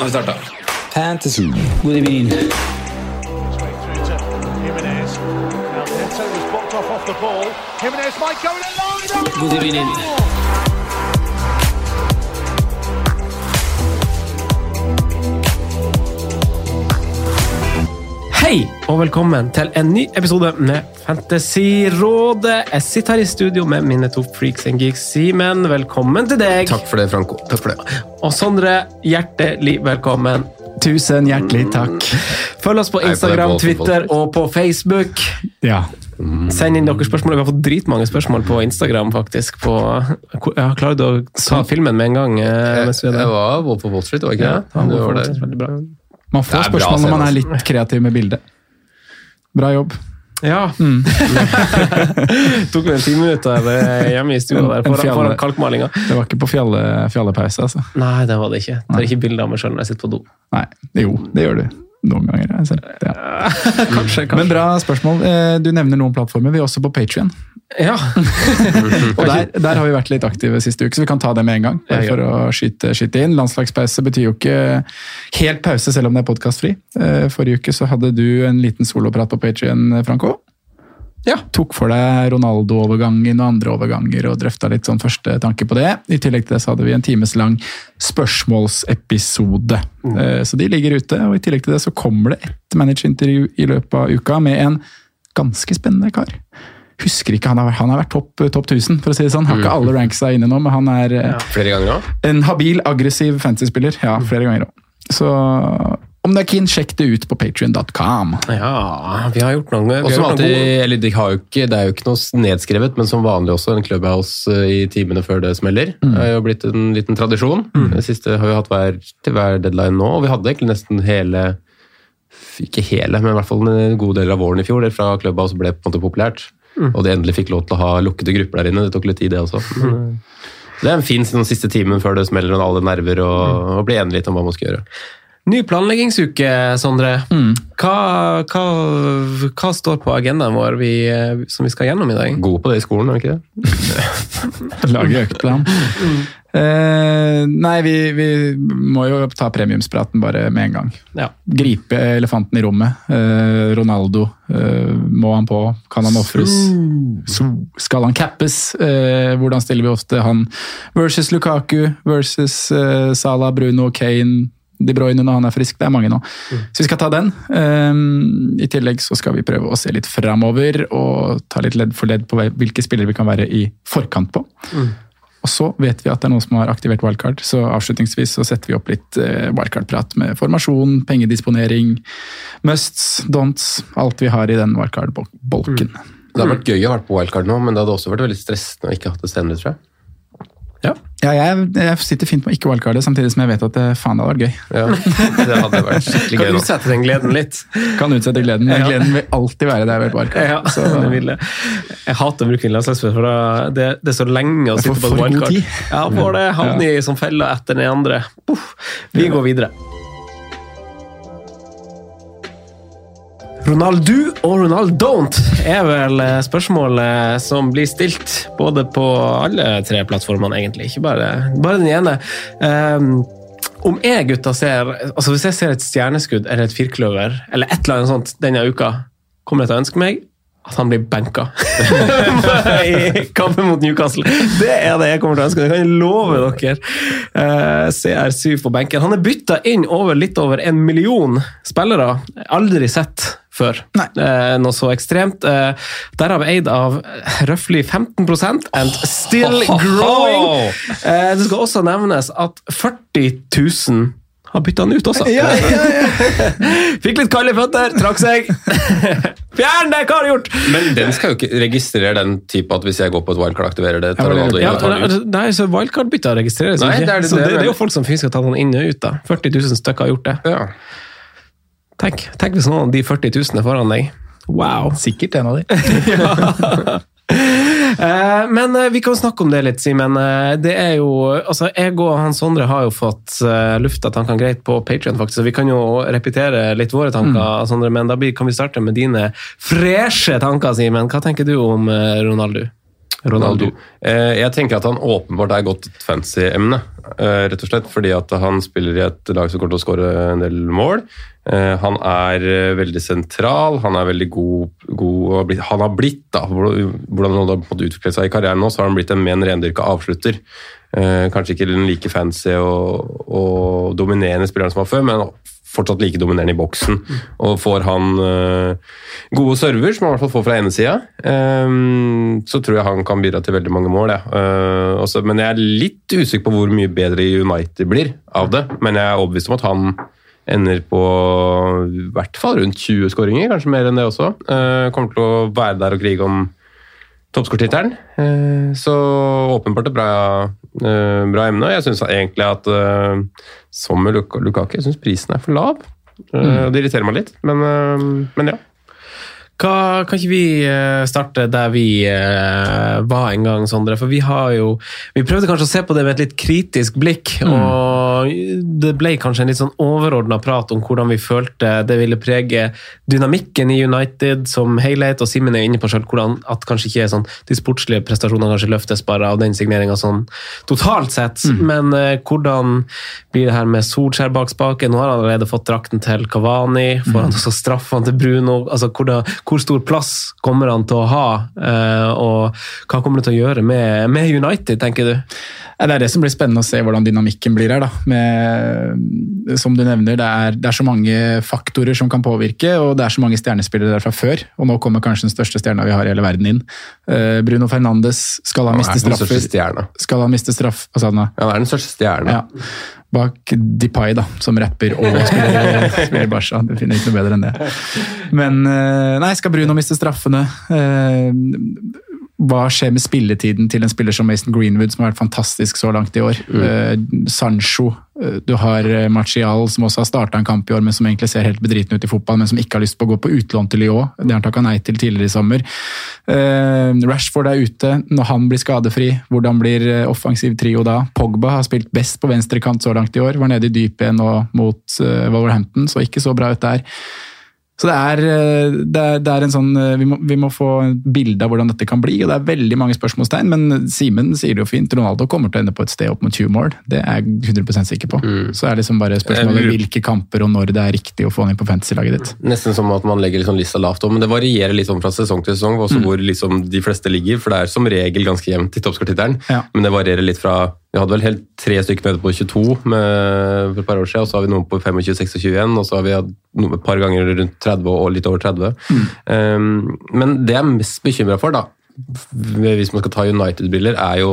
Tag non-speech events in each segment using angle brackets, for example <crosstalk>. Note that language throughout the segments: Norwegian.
Har vi starta. Fantasy. God evening. Hei, og velkommen til en ny episode med Fantasyrådet. Jeg sitter her i studio med mine to freaks and geeks. Simen, velkommen til deg. Takk for det, Franco. Takk for det. Og Sondre, hjertelig velkommen. Tusen hjertelig takk. Følg oss på på Instagram, Twitter og på Facebook. Ja. Send inn dere spørsmål. Vi har fått dritmange spørsmål på Instagram. faktisk. På, jeg har klart å ta filmen med en gang. eh, mens vi er Det der. var Wolf of Wall Street, var det ikke Ja, det? Var der. veldig bra. Man får spørsmål når man er litt kreativ med bildet. Bra jobb. Ja. <laughs> Tok meg ti minutter eh, hjemme i stua der foran, fjalle. foran kalkmalinga. Det var ikke på fjalle, fjallepause, altså. Nei, det var det ikke. Tar ikke bilde av meg sjøl når jeg sitter på do. Nei, jo, det gjør du. Noen ganger. Altså, Ja. <laughs> Kanskje, kanskje. Men bra spørsmål. Eh, Du nevner noen plattformer. Vi er også på Patrion. Ja. <laughs> Og der, der har vi vært litt aktive siste uke, så vi kan ta det med en gang. Bare for å skyte, skyte inn. Landslagspause betyr jo ikke helt pause, selv om det er podkastfri. Forrige uke så hadde du en liten soloprat på Patrion, Franco. Ja, tok for deg Ronaldo-overgangen og andre overganger og drøfta litt sånn første tanke på det. I tillegg til det så hadde vi en timeslang spørsmålsepisode. Mm. Så de ligger ute, og i tillegg til det så kommer det et managerintervju i løpet av uka med en ganske spennende kar. Husker ikke, Han har, han har vært topp top 1000, for å si det sånn. Har ikke alle ranksa inne nå, men han er ja, Flere ganger også? en habil, aggressiv fantasy-spiller. Ja, flere ganger òg. Så om det er keen, sjekk det ut på patrion.com. ja, vi har gjort noe. Vi har gjort alltid, noe eller de har jo ikke, Det er jo ikke noe nedskrevet, men som vanlig også en clubhouse eh, i timene før det smeller. Det har jo blitt en liten tradisjon. Det siste har vi hatt hver, til hver deadline nå, og vi hadde egentlig nesten hele Ikke hele, men i hvert fall en god del av våren i fjor. Det fra clubhouse ble på en måte populært. Og de endelig fikk lov til å ha lukkede grupper der inne. Det tok litt tid, det også. Men, eh, det er en fin sånn, siste timen før det smeller og alle nerver, og, og bli enige litt om hva man skal gjøre. Ny planleggingsuke, Sondre. Hva, hva, hva står på agendaen vår vi, som vi skal gjennom i dag? God på det i skolen, er vi ikke det? <laughs> Lage øktplan. Eh, nei, vi, vi må jo ta premiumspraten bare med en gang. Ja. Gripe elefanten i rommet. Eh, Ronaldo. Eh, må han på? Kan han ofres? Skal han cappes? Eh, hvordan stiller vi ofte han versus Lukaku versus eh, Salah, Bruno, Kane? De Bruyne når han er frisk. Det er mange nå. Så vi skal ta den. Um, I tillegg så skal vi prøve å se litt framover og ta litt ledd for ledd på hvilke spillere vi kan være i forkant på. Og så vet vi at det er noen som har aktivert wildcard, så avslutningsvis så setter vi opp litt eh, wildcard-prat med formasjon, pengedisponering, musts, don'ts, alt vi har i den wildcard-bolken. Det hadde vært gøy å ha vært på wildcard nå, men det hadde også vært veldig stressende å ikke ha hatt det senere, tror jeg. Ja. Ja, jeg, jeg sitter fint med ikke wildcardet, samtidig som jeg vet at det, faen, det hadde vært gøy. Ja, det hadde vært skikkelig Kan gøy Kan utsette den gleden litt. Kan utsette gleden, Ja. gleden vil alltid være der ved wildcard. Ja, Så, det vil jeg. jeg hater å bruke landslagsspill, for det, det er så lenge å sitte på et wildcard. Ja, for det. Havner i som feller etter den andre. Puff. vi går videre. Ronaldo og Ronald don't er vel eh, spørsmålet som blir stilt både på alle tre plattformene, egentlig. Ikke bare, bare den ene. Um, om jeg, gutta, ser altså Hvis jeg ser et stjerneskudd eller et firkløver eller et eller annet sånt denne uka, kommer jeg til å ønske meg at han blir benka <laughs> i kampen mot Newcastle. Det er det jeg kommer til å ønske. Det kan jeg love dere. Uh, CR7 på benken. Han er bytta inn over litt over en million spillere. Aldri sett før. Eh, noe så ekstremt. Eh, der har vi eid av røftlig 15% and still growing. Eh, det skal også nevnes at 40 000 har bytta den ut også. Ja, ja, ja. <laughs> Fikk litt kalde føtter, trakk seg. <laughs> Fjern det, hva har du gjort? Men den skal jo ikke registrere den type at hvis jeg går på et wildcard aktiverer det, tar det, Ja, tar det ut. nei, så Wildcard-bytta registreres Nei, ikke. det er det- så det det, er det er jo folk som fysisk har tatt den inn og ut. da. 40 000 stykker har gjort det. Ja. Tenk, tenk hvis noen av de 40 000 er foran deg. Wow. Sikkert en av de. <laughs> Eh, Men eh, vi kan snakke om det litt, Simen. Eh, Det er jo, altså Jeg og Hans Sondre har jo fått lufta tankene greit på Patrion, faktisk, så vi kan jo repetere litt våre tanker, Sondre. Men da kan vi starte med dine freshe tanker, Simen. Hva tenker du om Ronaldo? Ronaldo. Eh, jeg tenker at han åpenbart er godt fancy-emne. Eh, rett og slett fordi at han spiller i et lag som kommer til å skåre en del mål. Eh, han er veldig sentral, han er veldig god, god Han har blitt, da, hvordan han har utviklet seg i karrieren nå, så har han blitt en mer en rendyrka avslutter. Kanskje ikke den like fancy og, og dominerende spilleren som var før, men fortsatt like dominerende i boksen. Og får han eh, gode server, som han i hvert fall får fra ene sida, så tror jeg han kan bidra til veldig mange mål. Ja. Eh, men jeg er litt usikker på hvor mye bedre United blir av det. Men jeg er overbevist om at han ender på i hvert fall rundt 20 skåringer, kanskje mer enn det også. Eh, kommer til å være der og krige om toppskårtittelen. Eh, Så åpenbart et bra, eh, bra emne. og Jeg syns egentlig at eh, som med Luk Lukaku, jeg syns prisen er for lav. Eh, og Det irriterer meg litt, men, eh, men ja. Hva, kan ikke vi eh, starte der vi eh, var en gang, Sondre? For vi har jo Vi prøvde kanskje å se på det med et litt kritisk blikk, og det ble kanskje en litt sånn overordna prat om hvordan vi følte det ville prege dynamikken i United som helhet, og Simen er inne på hvordan at kanskje ikke er sånn de sportslige prestasjonene kanskje løftes bare av den signeringa sånn totalt sett, men uh, hvordan blir det her med Solskjær bak spaken? Nå har han allerede fått drakten til Kavani, får han også straffene til Bruno? altså hvordan, Hvor stor plass kommer han til å ha, eh, og hva kommer det til å gjøre med, med United, tenker du? Det er det som blir spennende å se hvordan dynamikken blir her. da. Med, som du nevner, det er, det er så mange faktorer som kan påvirke, og det er så mange stjernespillere der fra før. Og nå kommer kanskje den største stjerna vi har i hele verden inn. Eh, Bruno Fernandes, skal han miste er den største straffer? Skal han miste straff? Hva sa da? Ja, Han er den største stjerna. Ja. Bak Depay, da, som rapper og <laughs> spiller, spiller Barca. Det finner ikke noe bedre enn det. Men eh, nei, skal Bruno miste straffene? Eh, Hva skjer med spilletiden til en spiller som Mason Greenwood, som har vært fantastisk så langt i år? Eh, Sancho, eh, du har Marcial, Martial, som også har starta en kamp i år, men som egentlig ser helt bedriten ut i fotball, men som ikke har lyst på å gå på utlån til Lyon. Det har han takka nei til tidligere i sommer. Eh, Rashford er ute når han blir skadefri. Hvordan blir eh, offensiv trio da? Pogba har spilt best på venstrekant så langt i år. Var nede i dypet nå mot eh, Wolverhampton, så ikke så bra ut der. Så det er, eh, det er, det er en sånn eh, vi må, vi må få et bilde av hvordan dette kan bli, og det er veldig mange spørsmålstegn. Men Simen sier det jo fint, Ronaldo kommer til å ende på et sted opp mot 20 mål. Det er jeg 100 sikker på. Så er det liksom bare spørsmålet lurer- hvilke kamper og når det er riktig å få han inn på fantasy-laget ditt. Nesten som at man legger liksom lista lavt om, men det varierer litt sånn fra sesong til sesong også hvor liksom de fleste ligger, for det er som regel ganske jevnt i toppskårtittelen. Ja. Men det varierer litt fra Vi hadde vel helt tre stykker nede på 22 med, for et par år siden, og så har vi noen på 25-26 igjen, og så har vi hatt noen, et par ganger rundt 30 og litt over 30. Um, men det jeg er mest bekymra for, da, hvis man skal ta United-briller, er jo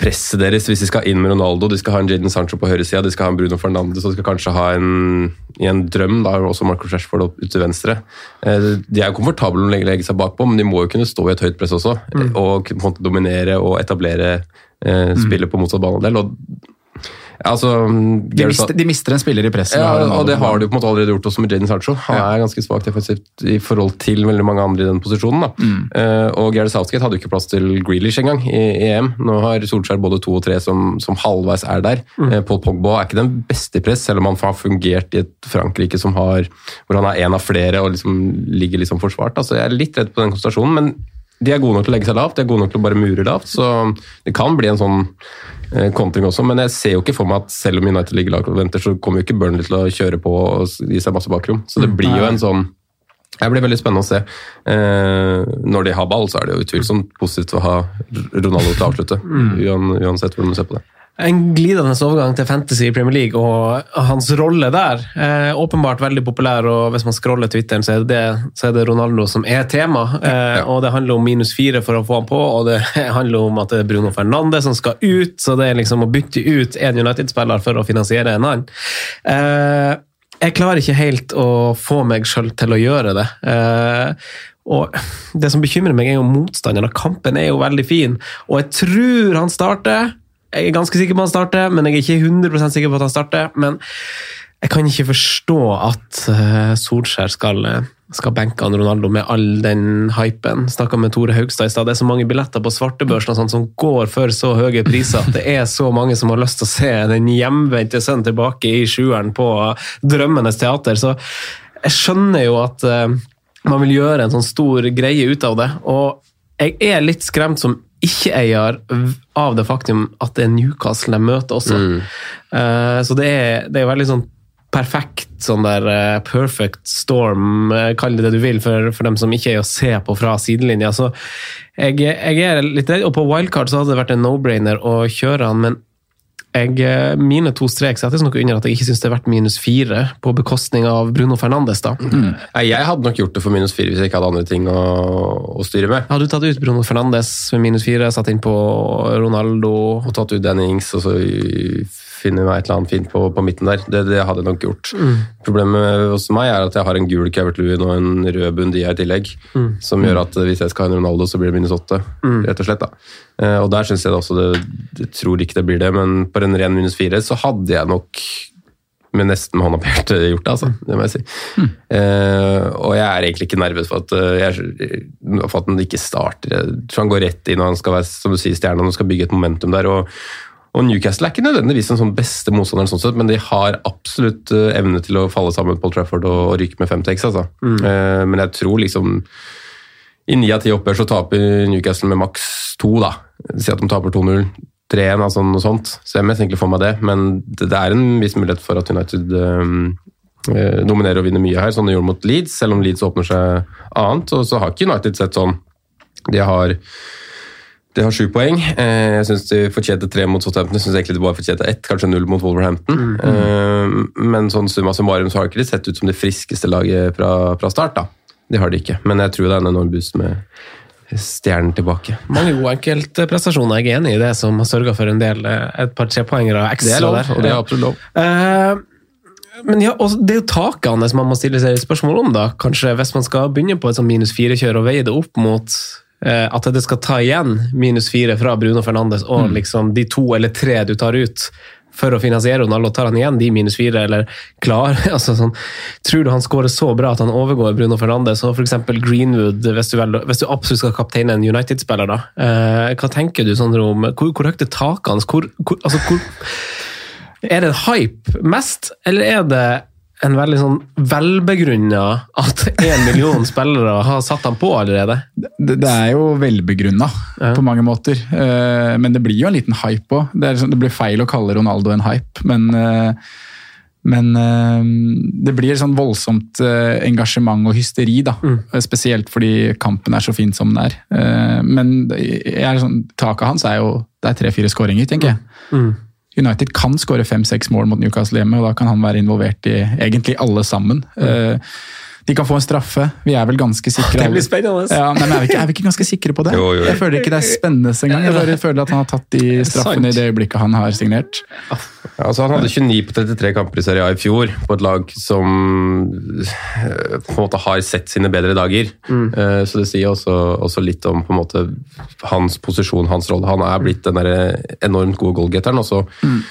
presset deres hvis de skal inn med Ronaldo, de skal ha en Jadon Sancho på høyresida, de skal ha en Bruno Fernandes og de skal kanskje ha en, i en drøm da, også Marco Rashford opp til venstre. Eh, De er jo komfortable med å legge- seg bakpå, men de må jo kunne stå i et høyt press også. Mm. Og dominere og etablere eh, spillet på motsatt banedel. Og, altså, De mister, de mister en spiller i presset. ja, og det har de på en måte allerede gjort også med Jadon Sancho. Han Ja. er ganske svak defensivt i forhold til veldig mange andre i den posisjonen. Da. Eh, og Gareth Southgate hadde jo ikke plass til Grealish engang i i EM. Nå har Solskjær både to og tre som, som halvveis er der. Eh, Paul Pogba er ikke den beste i press, selv om han har fungert i et Frankrike som har, hvor han er en av flere og liksom ligger liksom forsvart. Altså, jeg er litt redd på den konsentrasjonen, men de er gode nok til å legge seg lavt, de er gode nok til å bare mure lavt, så det kan bli en sånn eh, kontring også, men jeg ser jo ikke for meg at selv om United ligger lavt og venter, så kommer jo ikke Burnley til å kjøre på og gi seg masse bakrom. Så det blir jo en sånn det blir veldig spennende å se. Eh, når de har ball, så er det jo utvilsomt positivt å ha Ronaldo til å avslutte. Uansett hvordan du ser på det. En glidende overgang til Fantasy i Premier League og hans rolle der. Eh, åpenbart veldig populær, og hvis man scroller Twitteren, så er det, så er det Ronaldo som er tema. Eh, og det handler om minus fire for å få han på, og det <laughs> handler om at det er Bruno Fernandes som skal ut, så det er liksom å bytte ut en United-spiller for å finansiere en annen. Eh, jeg klarer ikke helt å få meg sjøl til å gjøre det. Eh, og Det som bekymrer meg, er jo motstanderen. Kampen er jo veldig fin, og jeg tror han starter. Jeg er ganske sikker på at han starter, men jeg er ikke 100% sikker på at han starter. Men jeg kan ikke forstå at uh, Solskjær skal, uh, skal benke han Ronaldo med all den hypen. Snakka med Tore Haugstad i stad. Det er så mange billetter på svartebørsen sånt som går for så høye priser at det er så mange som har lyst til å se den hjemvendte sønnen tilbake i sjueren på Drømmenes teater. Så jeg skjønner jo at uh, man vil gjøre en sånn stor greie ut av det. Og jeg er litt skremt som ikke-eier av det faktum at det er Newcastle de møter også. Mm. Uh, så det er, det er veldig sånn perfekt sånn der uh, perfect storm, uh, kall det det du vil, for, for, dem som ikke er å se på fra sidelinja. Så jeg, jeg er litt redd. Og på wildcard så hadde det vært en no-brainer å kjøre han, men jeg, eh, mine to strek settes nok under at jeg ikke syns det er verdt minus fire på bekostning av Bruno Fernandes. da. Mm. Jeg hadde nok gjort det for minus fire hvis jeg ikke hadde andre ting å, å styre med. Hadde du tatt ut Bruno Fernandes med minus fire, satt inn på Ronaldo Og tatt ut Dennings, og så finne meg et eller annet fint på, på midten der. Det, det, hadde jeg nok gjort. Mm. Problemet hos meg er at jeg har en gul Cavert Lewin og en rød Bundia i tillegg. Mm. Som gjør at hvis jeg skal ha en Ronaldo, så blir det minus åtte. Mm. rett og slett. da. Eh, og der syns jeg også det, Jeg tror ikke det blir det, men på en ren minus fire så hadde jeg nok med nesten med hånda på hjertet gjort det, altså. Det må jeg si. Mm. Uh, og jeg er egentlig ikke nervøs for at, uh, jeg, for at han ikke starter. Jeg tror han går rett inn og han skal være som du sier, stjerne han skal bygge et momentum der. og og Newcastle er ikke nødvendigvis den sånn beste motstanderen, sånn sett, men de har absolutt uh, evne til å falle sammen på Trafford og, og ryke med fem takes. Altså. Mm. Uh, men jeg tror liksom I ni av ti oppgjør så taper Newcastle med maks to. da. Si at de taper 2-0. 3-1, altså noe sånt. Så jeg mest egentlig for meg det. Men det, det, er en viss mulighet for at United um, dominerer og vinner mye her, sånn de gjorde mot Leeds, selv om Leeds åpner seg annet. Og så har ikke United sett sånn. De har de har sju poeng. Eh, jeg syns de fortjente tre mot Southampton. Jeg syns egentlig de bare fortjente ett, kanskje null mot Wolverhampton. Mm -hmm. Men sånn summa summarum så har ikke de sett ut som det friskeste laget fra, fra start. da. Det har de ikke, men jeg tror det er en enorm boost med stjernen tilbake. Mange gode enkeltprestasjoner. Jeg er enig i det, som har sørga for en del eh, et par trepoengere ekstra det er lov, der. Og det er absolutt lov. Uh, men ja, og det er jo takene som man må stille seg spørsmål om, da. Kanskje hvis man skal begynne på et sånn minus fire-kjør og veie det opp mot Eh, at det skal ta igjen minus fire fra Bruno Fernandes og mm. liksom de to eller tre du tar ut for å finansiere Ronaldo, tar han igjen de minus fire, eller klar <laughs> altså sånn, Tror du han skårer så bra at han overgår Bruno Fernandes og f.eks. Greenwood, hvis du, vel, hvis du, absolutt skal kapteine en United-spiller, da? Eh, hva tenker du sånn om Hvor, hvor høyt er taket hans? Hvor, hvor, altså, hvor, <laughs> er det hype mest, eller er det en veldig sånn velbegrunna at én million spillere har satt ham på allerede? Det, det er jo velbegrunna ja. på mange måter, uh, men det blir jo en liten hype òg. Det, sånn, det, blir feil å kalle Ronaldo en hype, men, uh, men uh, det blir sånn voldsomt engasjement og hysteri, da. Mm. Spesielt fordi kampen er så fin som den er. men sånn, taket hans er jo det er tre-fire skåringer, tenker jeg. Mm. United kan skåre fem-seks mål mot Newcastle hjemme, og da kan han være involvert i egentlig alle sammen. Mm. De kan få en straffe. Vi er vel ganske sikre. Det blir spennende. Ja, men er vi, ikke, er vi, ikke, ganske sikre på det? Jo, jo. Jeg føler ikke det er spennende engang. Jeg bare føler at han har tatt de straffene i det øyeblikket han har signert. Ja, altså han hadde 29 på 33 kamper i Serie A i fjor, på et lag som eh, på en måte har sett sine bedre dager. Mm. Eh, så det sier også, også, litt om måte hans posisjon, hans rolle. Han er blitt den der enormt gode goalgetteren. og så mm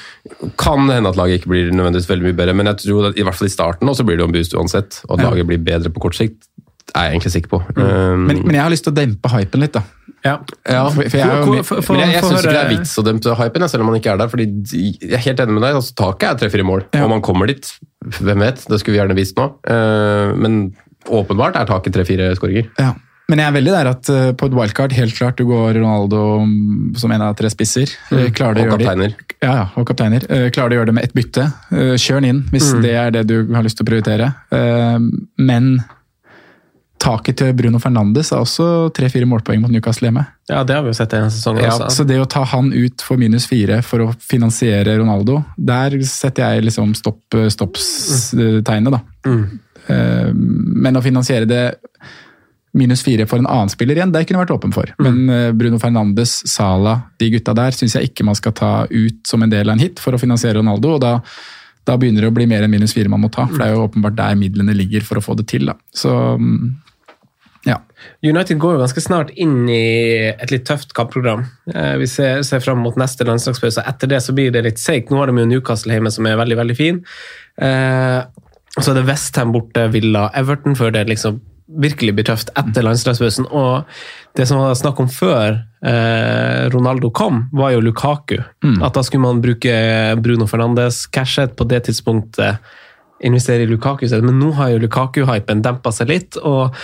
kan det hende at laget ikke blir nødvendigvis veldig mye bedre, men jeg tror at i hvert fall i starten så blir det en boost uansett. Og at laget blir bedre på kort sikt, er jeg egentlig sikker på. Mm. Um, men, men, jeg har lyst til å dempe hypen litt, da. Ja, ja for, for, jeg, for, for, for, jeg, jeg syns ikke det er vits å dempe hypen, selv om man ikke er der. fordi Jeg er helt enig med deg. altså Taket er tre-fire mål, ja. Om man kommer dit. Hvem vet? Det skulle vi gjerne visst nå. Uh, men åpenbart er taket tre-fire skåringer. Ja. Men jeg er veldig der at uh, på et wildcard, helt klart du går Ronaldo som en av tre spisser. Uh, og kapteiner. Ja, ja, og kapteiner. Uh, klarer du å gjøre det med ett bytte, kjør den inn hvis mm. det er det du har lyst til å prioritere. men taket til Bruno Fernandes er også tre-fire målpoeng mot Newcastle hjemme. Ja, det har vi jo sett denne sesongen Ja, også. så det å ta han ut for minus fire for å finansiere Ronaldo, der setter jeg liksom stopp, stoppstegnet, da. Mm. Men å finansiere det minus fire for en annen spiller igjen, det kunne jeg vært åpen for. Men eh, Bruno Fernandes, Sala, de gutta der, syns jeg ikke man skal ta ut som en del av en hit for å finansiere Ronaldo. og da da begynner det å bli mer enn minus fire man må ta, for det er jo åpenbart der midlene ligger for å få det til. da. Så mm, ja. United går jo ganske snart inn i et litt tøft kampprogram. Eh, Vi ser, ser fram mot neste landslagspause. Etter det så blir det litt seigt. Nå har de jo Newcastle hjemme, som er veldig veldig fin. Eh, og så er det Westham borte, Villa, Everton, før det liksom virkelig blir tøft etter landslagspausen. Og det som var snakk om før eh, Ronaldo kom, var jo Lukaku. At da skulle man bruke Bruno Fernandes, cashet på det tidspunktet investere i Lukaku. Men nå har jo Lukaku-hypen dempa seg litt, og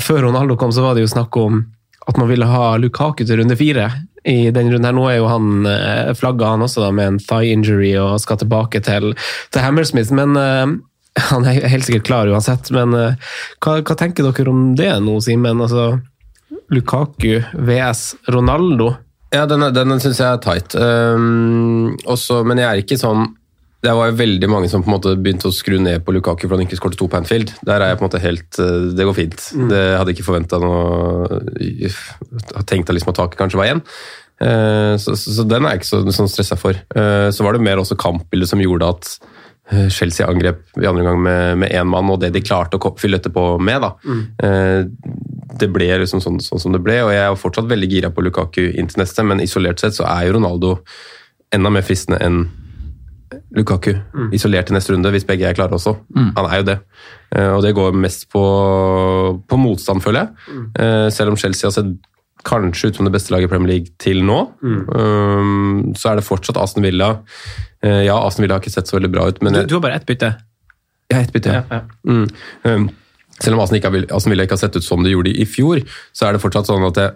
før Ronaldo kom, så var det jo snakk om at man ville ha Lukaku til runde fire. I den runden her, Nå er jo han eh, flagga han også da, med en thigh injury og skal tilbake til, til Hammersmith, men uh, <laughs> han er helt sikkert klar uansett. Men uh, hva, hva tenker dere om det nå, Simen? Altså, Lukaku VS Ronaldo. Ja, den, den syns jeg er tight. Um, også, men jeg er ikke sånn Det var jo veldig mange som på en måte begynte å skru ned på Lukaku for han ikke skåret to på Anfield. Der er jeg på en måte helt uh, Det går fint. Det hadde jeg ikke forventa noe Har tenkt at liksom at taket kanskje var igjen. Uh, så, så, så den er jeg ikke så, sånn stressa for. Så var det mer også kampbildet som gjorde at Chelsea angrep i andre gang med én mann, og det de klarte å fylle etterpå med. da. Mm. det ble liksom sånn, sånn som det ble, og jeg er fortsatt veldig gira på Lukaku inntil neste, men isolert sett så er jo Ronaldo enda mer fristende enn Lukaku. Isolert til neste runde, hvis begge er klare også. Han er jo det. Eh, Og det går mest på, på motstand, føler jeg. Mm. Selv om Chelsea har sett kanskje ut som det beste laget i Premier League til nå, um, så er det fortsatt Aston Villa. Eh, Ja, Aston Villa har ikke sett så veldig bra ut, men Du, du har bare ett bytte. ja, ett bytte. Ja. Ja. Mm. Um, selv om Aston, Villa ikke har sett ut som det gjorde i fjor, så er det fortsatt sånn at jeg,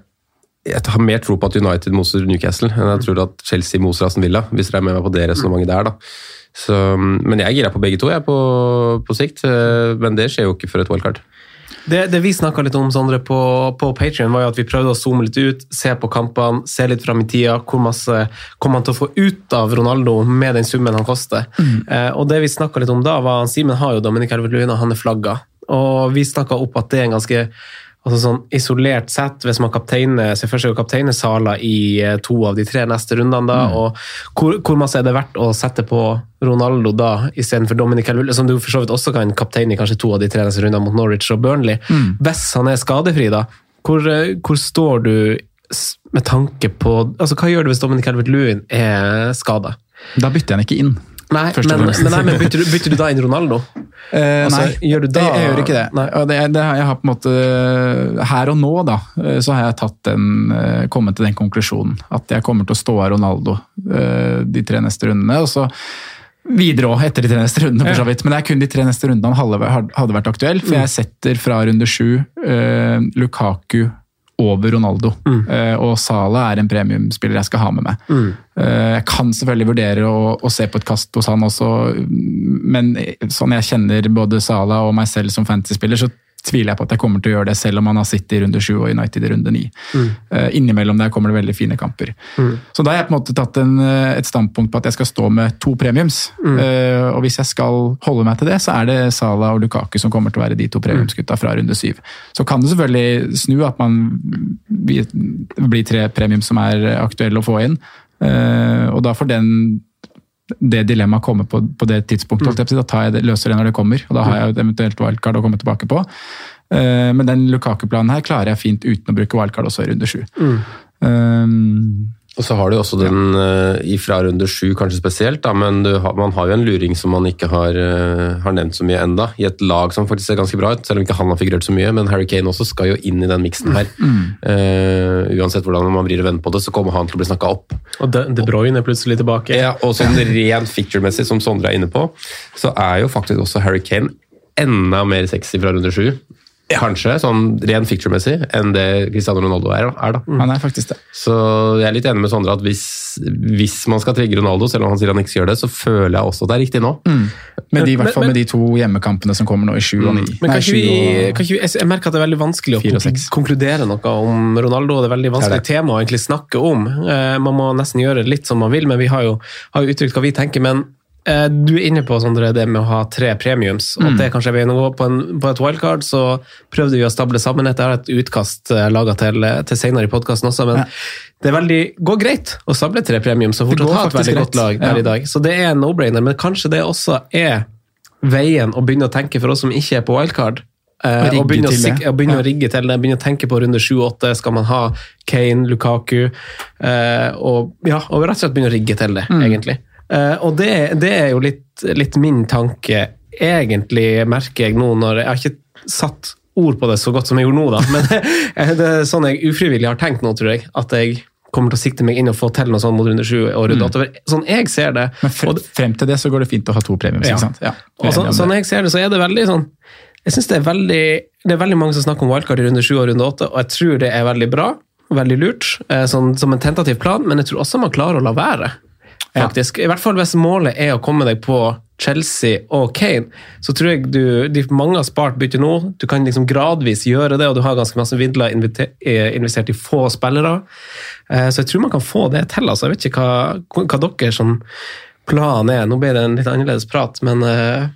jeg har mer tro på at United moser Newcastle enn jeg tror at Chelsea moser Aston Villa, hvis dere er med meg på det resonnementet der. da. Så, men jeg er gira på begge to jeg, på, på sikt, eh, men det skjer jo ikke før et wildcard. Det, det vi snakka litt om Sondre, på, på Patreon var jo at vi prøvde å zoome litt ut, se på kampene, se litt fram i tida. Hvor masse kommer han til å få ut av Ronaldo med den summen han koster? Eh, og det vi snakka litt om da, var Simen har jo Dominic Calvert-Lewin, han er flagga. Og vi snakka opp at det er en ganske altså sånn Isolert sett, hvis man kapteiner ser for seg å kapteine Sala i eh, to av de tre neste rundene, da, og hvor, hvor masse er det verdt å sette på Ronaldo da, istedenfor Dominic Calvert, som du for så vidt også kan kapteine i kanskje to av de tre neste rundene mot Norwich og Burnley. Hvis han er skadefri, da, hvor, eh, hvor står du med tanke på altså Hva gjør du hvis Dominic Calvert-Lewin er skada? Da bytter jeg han ikke inn. Nei, men, men, nei, men bytter, du, bytter du da inn Ronaldo? Eh, Altså, nei, gjør du da- jeg, jeg gjør ikke det. Det, det jeg har på en måte, her og nå da, eh, så har jeg den, eh, kommet til den konklusjonen at jeg kommer til å stå av Ronaldo eh, de tre neste rundene. og så Videre òg, etter de tre neste rundene, for så vidt. Men det er kun de tre neste rundene han hadde, hadde vært aktuell. For jeg setter fra runde sju eh, Lukaku over Ronaldo. Eh, og Sala er en premiumspiller jeg skal ha med meg. Eh, jeg kan selvfølgelig vurdere å, å se på et kast hos han også, men sånn jeg kjenner både Sala og meg selv som fantasyspiller, så tviler jeg på at jeg kommer til å gjøre det, selv om han har City i runde sju og United i runde ni. Eh, innimellom der kommer det veldig fine kamper. Så da har jeg på en måte tatt en, eh, et standpunkt på at jeg skal stå med to premiums. Eh, og hvis jeg skal holde meg til det, så er det Sala og Lukaku som kommer til å være de to premiumsgutta fra runde syv. Så kan det selvfølgelig snu at man blir blir tre premium som er aktuelle å få inn. Uh, og da får den det dilemmaet komme på, på det tidspunktet. si. Da tar jeg det, løser det når det kommer, og da har jeg et eventuelt wildcard å komme tilbake på. Uh, men den Lukaku-planen her klarer jeg fint uten å bruke wildcard også i runde sju. Um, Og så har du også den ja. fra runde sju, kanskje spesielt, da, men du har, man har jo en luring som man ikke har, eh, har nevnt så mye enda, i et lag som faktisk ser ganske bra ut, selv om ikke han har figurert så mye. Men Harry Kane også skal jo inn i den miksen her. Eh, uansett hvordan man vrir og vender på det, så kommer han til å bli snakka opp. Og De, De Bruyne er plutselig tilbake. Ja, og sånn rent ficture-messig, som Sondre er inne på, så er jo faktisk også Harry Kane enda mer sexy fra runde sju kanskje, sånn ren ficture-messig, enn det Cristiano Ronaldo er. er da. Han er faktisk det. Så jeg er litt enig med Sondre at hvis, hvis man skal trigge Ronaldo, selv om han sier han ikke skal gjøre det, så føler jeg også at det er riktig nå. Men de, i Men- hvert fall men- med de to hjemmekampene som kommer nå i 7 og 9. Men Nei, kan ikke vi, og- vi, jeg- merker at det er veldig vanskelig å konkludere noe om Ronaldo. Det er veldig vanskelig Det er tema å egentlig snakke om. Eh, Man må nesten gjøre det litt som man vil, men vi har jo, har jo uttrykt hva vi tenker. Men du er inne på Sondre, det med å ha tre premiums, og Mm. det kanskje er veien å gå. På, en, på et wildcard så prøvde vi å stable sammen et, jeg har et utkast uh, laga til, til senere i podkasten også, men Ja. det veldig, går greit å stable tre premiums og fortsatt ha et veldig greit. godt lag der Ja. i dag. Så det er en no-brainer, men kanskje det også er veien å begynne å tenke for oss som ikke er på wildcard. Eh, og begynne, å, sik- og begynne Ja. å rigge til det, begynne å tenke på runde 7-8. Skal man ha Kane, Lukaku? Eh, og, ja, og rett og slett begynne å rigge til det, Mm. egentlig. Eh, og det, det er jo litt, litt min tanke, egentlig, merker jeg nå når Jeg har ikke satt ord på det så godt som jeg gjorde nå, da, men <laughs> det er sånn jeg ufrivillig har tenkt nå, tror jeg. At jeg kommer til å sikte meg inn og få til noe sånt mot runde 7 og runde 8. Sånn jeg ser det. Men fre, frem til det så går det fint å ha to premier. Ja. ikke sant? Ja. og så, sånn jeg ser det, så er det veldig sånn Jeg synes det er veldig det er veldig mange som snakker om wildcard i runde 7 og runde 8, og jeg tror det er veldig bra. Veldig lurt, eh, sånn, som en tentativ plan, men jeg tror også man klarer å la være. Faktisk. I hvert fall hvis målet er å komme deg på Chelsea og Kane, så tror jeg du, de, mange har spart bytte nå. Du kan liksom gradvis gjøre det, og du har ganske masse midler eh, investert i få spillere. Eh, Så jeg tror man kan få det til. altså. Jeg vet ikke hva, hva dere som plan er. Nå ble det en litt annerledes prat, men eh,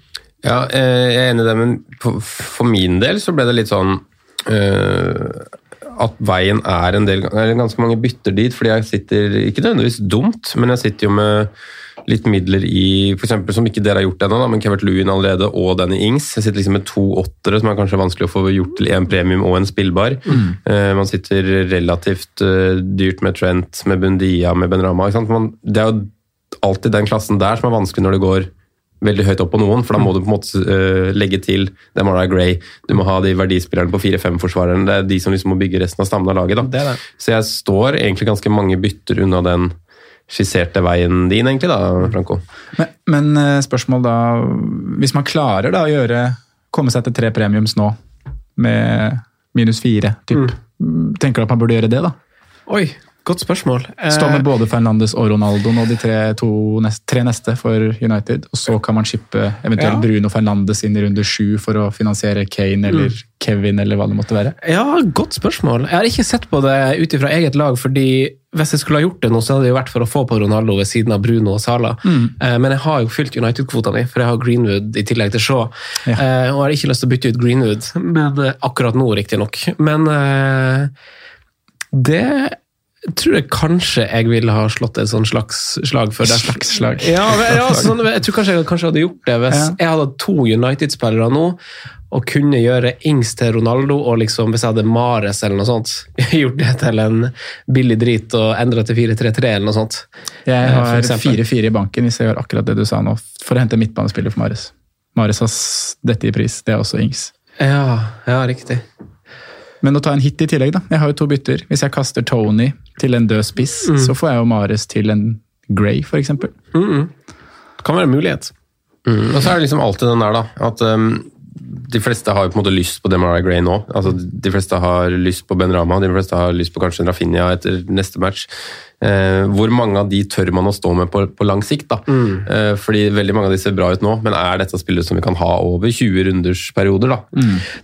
Ja, jeg er enig i det, men for, min del så ble det litt sånn eh, at veien er en del er ganske mange bytter dit, fordi jeg sitter ikke nødvendigvis dumt, men jeg sitter jo med litt midler i eksempel, som ikke dere har gjort ennå, men Kevert Lewin allerede og Danny Ings. Jeg sitter liksom med to åttere som er kanskje vanskelig å få gjort til én premium og en spillbar. Eh, man sitter relativt uh, dyrt med Trent, med Bundia, med Ben Rama. Ikke sant? Man, det er jo alltid den klassen der som er vanskelig når det går veldig høyt opp på noen, for da må du på en måte uh, legge til Demara Gray, du må ha de verdispillerne på 4-5-forsvareren, det er de som liksom må bygge resten av stammen av laget. Da. det det. Så jeg står egentlig ganske mange bytter unna den skisserte veien din, egentlig, da, Franco. Men, men eh, spørsmål da Hvis man klarer da å gjøre komme seg til tre premiums nå med minus fire, typ, tenker du at man burde gjøre det, da? oi, godt spørsmål. Eh, Stå med både Fernandes og Ronaldo nå de tre, to, nest, tre neste for United, og så kan man shippe eventuelt Ja. Bruno Fernandes inn i runde sju for å finansiere Kane eller Kevin eller hva det måtte være. Ja, godt spørsmål. Jeg har ikke sett på det ut ifra eget lag, fordi hvis jeg skulle ha gjort det nå, så hadde det jo vært for å få på Ronaldo ved siden av Bruno og Sala. Mm. Men jeg har jo fylt United-kvota mi, for jeg har Greenwood i tillegg til Shaw. Ja. Eh, Og har ikke lyst til å bytte ut Greenwood, men eh, akkurat nå riktignok. Men eh, det tror jeg kanskje jeg ville ha slått et sånn slags slag for. det. Slags slag. <laughs> Ja, men- ja <laughs> sånn, jeg tror kanskje jeg kanskje hadde gjort det hvis Ja. jeg hadde hatt to United-spillere nå og kunne gjøre Ings til Ronaldo, og liksom hvis jeg hadde Mares eller noe sånt, <laughs> gjort det til en billig drit og endret til 4-3-3 eller noe sånt. Jeg Eh, har 4-4 i banken hvis jeg gjør akkurat det du sa nå, for å hente midtbanespiller for Mares. Mares har dette i pris, det er også Ings. Ja, ja, riktig. Men å ta en hit i tillegg, da. Jeg har jo to bytter. Hvis jeg kaster Tony til en død spiss, Mm. så får jeg jo Mares til en Grey, f.eks. Det kan være en mulighet. Mm. Og så er det liksom alltid den der, da. At um, de fleste har jo på en måte lyst på Demarai Gray nå. Altså, de fleste har lyst på Ben Rama, de fleste har lyst på kanskje en Rafinha etter neste match. Eh, hvor mange av de tør man å stå med på, på lang sikt? da? Eh, fordi veldig mange av de ser bra ut nå, men er dette spillet som vi kan ha over 20 runders perioder? da?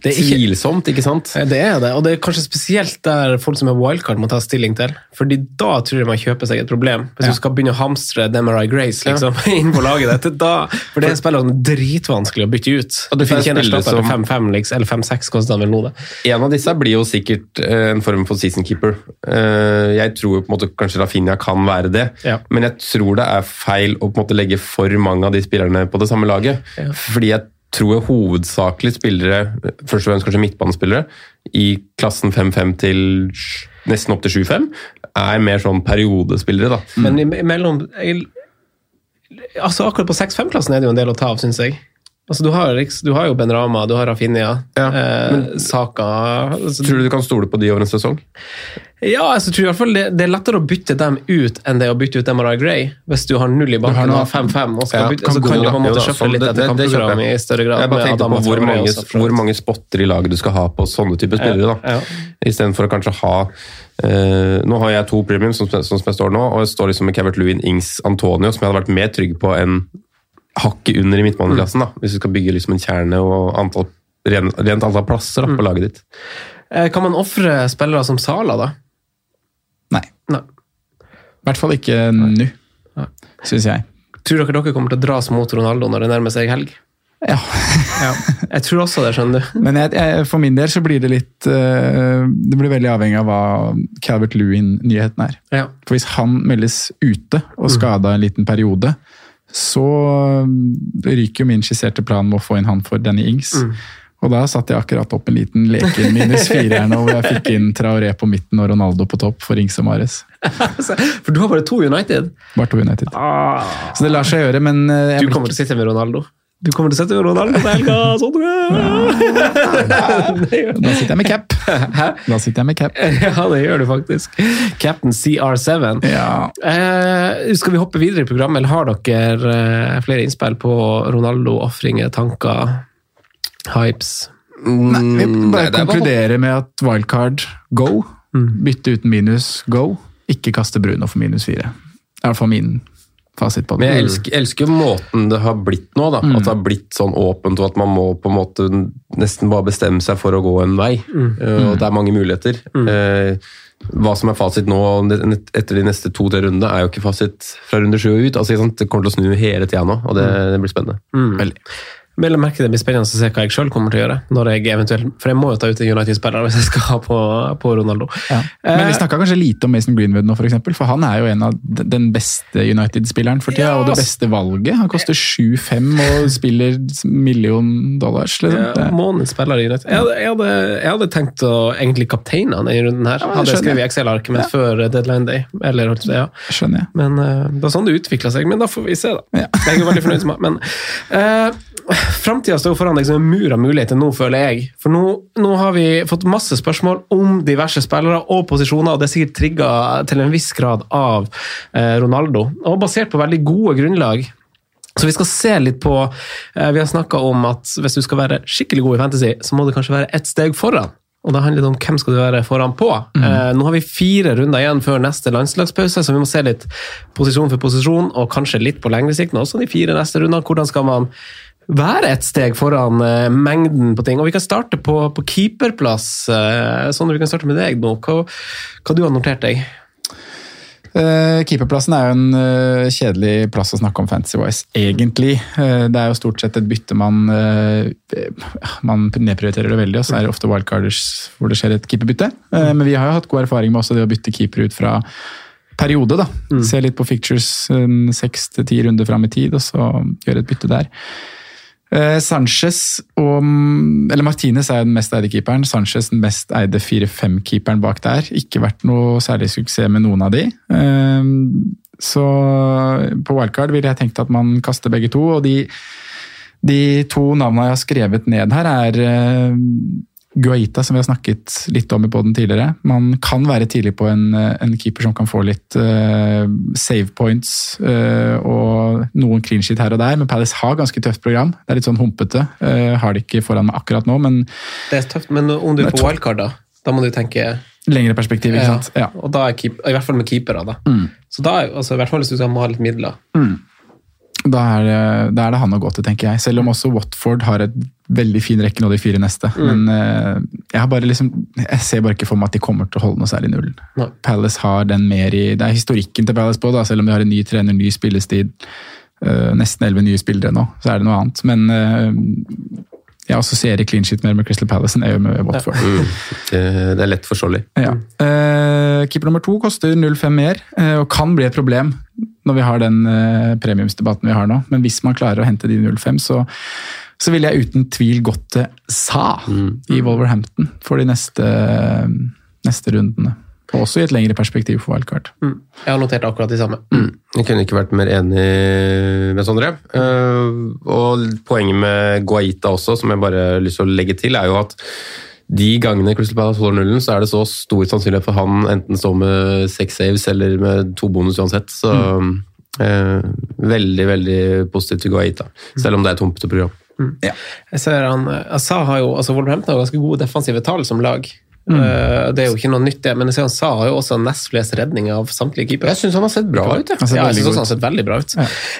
Det er ikke- Tvilsomt, ikke sant? Det er det, og det er kanskje spesielt der folk som er wildcard må ta stilling til. Fordi da tror jeg man kjøper seg et problem. Hvis Ja. du skal begynne å hamstre Demarai Grace liksom, <laughs> inn på laget ditt, da, for det er en spiller som er dritvanskelig å bytte ut. Og det er finner ikke en erstatter som- 5-5, liksom, eller 5-6 koster han vel nå, det. En av disse blir jo sikkert eh, en form for season keeper. Eh, Jeg tror på en måte kanskje Rafinha kan være det, Ja. men jeg tror det er feil å på en måte legge for mange av de spillerne på det samme laget. Ja. Fordi jeg tror jeg hovedsakelig spillere, først og fremst kanskje midtbanespillere, i klassen 5-5 til nesten opp til 7-5, er mer sånn periodespillere. da. Men i- mellom altså Akkurat på 6-5-klassen er det jo en del å ta av, syns jeg. Altså, du, har, du har jo Ben Rama, du har Rafinha, Ja, eh, Saka altså, Tror du du kan stole på de over en sesong? Ja, altså, jeg tror i hvert fall det, det er lettere å bytte dem ut enn det å bytte ut MRI Gray. Hvis du har null i banken og 5-5, og skal Ja, bytte, kan så kan du på en måte sånn, litt etter det- det kjøper kampprogram i større grad. Jeg bare tenkte på hvor mange, også, hvor mange spotter i laget du skal ha på sånne typer spillere. da. Ja. Istedenfor å kanskje ha eh, Nå har jeg to premium, som, som som jeg står nå, og jeg står liksom med Cavert Lewin, Ings, Antonio, som jeg hadde vært mer trygg på enn hakket under i midtbaneklassen. da, Hvis du skal bygge liksom en kjerne og antall, rent, rent antall plasser da, på laget ditt. Eh, Kan man ofre spillere som Sala, da? Nei. Nei. I hvert fall ikke nå, syns jeg. Tror dere dere kommer til å dras mot Ronaldo når det nærmer seg helg? Ja. Jeg tror også det, skjønner du. Men jeg, jeg, for min del så blir det litt uh, Det blir veldig avhengig av hva Calvert Lewin-nyheten er. Ja. For hvis han meldes ute og skada en liten periode, så mm, ryker jo min skisserte plan med å få inn han for Danny Ings. Og da satte jeg akkurat opp en liten leke minus fire her nå, hvor jeg fikk inn Traoré på midten og Ronaldo på topp for Ings og Mares. <laughs> For du har bare to United. Bare to United. Så det lar seg gjøre, men eh, Du kommer til å sitte med Ronaldo. Du kommer til å sette Ronaldo til helga, Sondre! Da sitter jeg med cap. Hæ? Da sitter jeg med cap. Ja, det gjør du faktisk. Captain CR7. Ja. Eh, skal vi hoppe videre i programmet, eller har dere eh, flere innspill på Ronaldo, ofringer, tanker, hypes? Nei, vi Mm, bare Nei, er konkluderer med at wildcard go. Bytte uten minus go. Ikke kaste Bruno for minus fire. Det er i hvert fall min fasit på det. Men jeg elsker, elsker måten det har blitt nå. da, At det har blitt sånn åpent, og at man må på en måte nesten bare bestemme seg for å gå en vei. Eh, Og det er mange muligheter. Eh, hva som er fasit nå etter de neste to-tre rundene, er jo ikke fasit fra runde sju og ut. altså? Det kommer til å snu hele tida nå, og det, det blir spennende. Veldig. Vel å merke det blir spennende å se hva jeg sjøl kommer til å gjøre. når jeg eventuelt, For jeg må jo ta ut en United-spiller hvis jeg skal ha på, på Ronaldo. Ja. Men vi Eh, snakka kanskje lite om Mason Greenwood nå, for, eksempel, for han er jo en av den beste United-spilleren for tida, Ja, og det beste valget. Han koster 7-5 og spiller million dollars. Liksom. Ja, månedens spiller i United. Jeg hadde, jeg, hadde, jeg hadde tenkt å egentlig kapteine han i runden her. Ja, hadde jeg skrevet i. Excel-arket mitt før deadline day. Eller, ja. Skjønner jeg. Men eh, det var sånn det utvikla seg. Men da får vi se, da. Jeg er veldig fornøyd med Men uh, framtida står foran deg som en mur av muligheter nå, føler jeg. For nå, nå har vi fått masse spørsmål om diverse spillere og posisjoner, og det er sikkert trigga til en viss grad av eh, Ronaldo. Og basert på veldig gode grunnlag. Så vi skal se litt på eh, Vi har snakka om at hvis du skal være skikkelig god i fantasy, så må du kanskje være ett steg foran. Og da handler det om hvem skal du være foran på. Eh, nå har vi fire runder igjen før neste landslagspause, så vi må se litt posisjon for posisjon, og kanskje litt på lengre sikt, men også de fire neste rundene. Hvordan skal man være et steg foran uh, mengden på ting? Og vi kan starte på, på keeperplass. Uh, Sondre, vi kan starte med deg nå. Hva, hva du har notert deg? Uh, keeperplassen er jo en uh, kjedelig plass å snakke om fantasy-wise, egentlig. Uh, det er jo stort sett et bytte man Man nedprioriterer det veldig, og så er det ofte wildcarders hvor det skjer et keeperbytte. Men vi har jo hatt god erfaring med også det å bytte keeper ut fra periode. da. Se litt på fictures seks til ti runder fram i tid, og så gjøre et bytte der. Eh, Sanchez og Eller Martinez er den mest eide keeperen. Sanchez den mest eide 4-5-keeperen bak der. Ikke vært noe særlig suksess med noen av de. Eh, Så på wildcard ville jeg tenkt at man kaster begge to. Og de, de to navnene jeg har skrevet ned her, er eh, Guaita, som vi har snakket litt om i poden tidligere. Man kan være tidlig på en, en keeper som kan få litt uh, save points uh, og noen clean sheet her og der, men Palace har ganske tøft program. Det er litt sånn humpete. Uh, har det ikke foran meg akkurat nå, men Det er tøft, men om du er på wildcard, da, da må du tenke lengre perspektiv, ikke sant. Ja. Og da er keep, I hvert fall med keepere, da. Så da altså, I hvert fall hvis du skal ha litt midler. Da er, det, da er det han å gå til, tenker jeg. Selv om også Watford har et veldig fin rekke nå de fire neste. Men eh, jeg har bare liksom, jeg ser bare ikke for meg at de kommer til å holde noe særlig nullen. No. Palace har den mer i Det er historikken til Palace på, da, selv om de har en ny trener, ny spillestid. Uh, nesten elleve nye spillere nå, så er det noe annet. Men uh, jeg assosierer clean shit mer med Crystal Palace enn jeg gjør med Watford. Mm. Det, er lett forståelig. Ja. Uh, keeper nummer to koster 0,5 mer, eh, og kan bli et problem når vi har den eh, premiumsdebatten vi har nå. Men hvis man klarer å hente de 0,5, så, så ville jeg uten tvil gått til Sa i Wolverhampton for de neste, neste rundene. Også i et lengre perspektiv for wildcard. Mm. Jeg har notert akkurat de samme. Jeg kunne ikke vært mer enig med Sondre. Eh, og poenget med Guaita også, som jeg bare har lyst til å legge til, er jo at de gangene Crystal Palace holder nullen, så er det så stor sannsynlighet for han enten står med seks saves eller med to bonus uansett. Så eh, veldig, veldig positivt til Guaita, selv om det er et humpete program. Jeg ser han, Asa har jo, altså Wolverhampton har ganske gode defensive tall som lag. Mm. Eh, Det er jo ikke noe nytt, det, men jeg ser han Sa har jo også nest flest redninger av samtlige keepere. Jeg syns han har sett bra ut. jeg. Ja, jeg synes også han har sett veldig bra ut.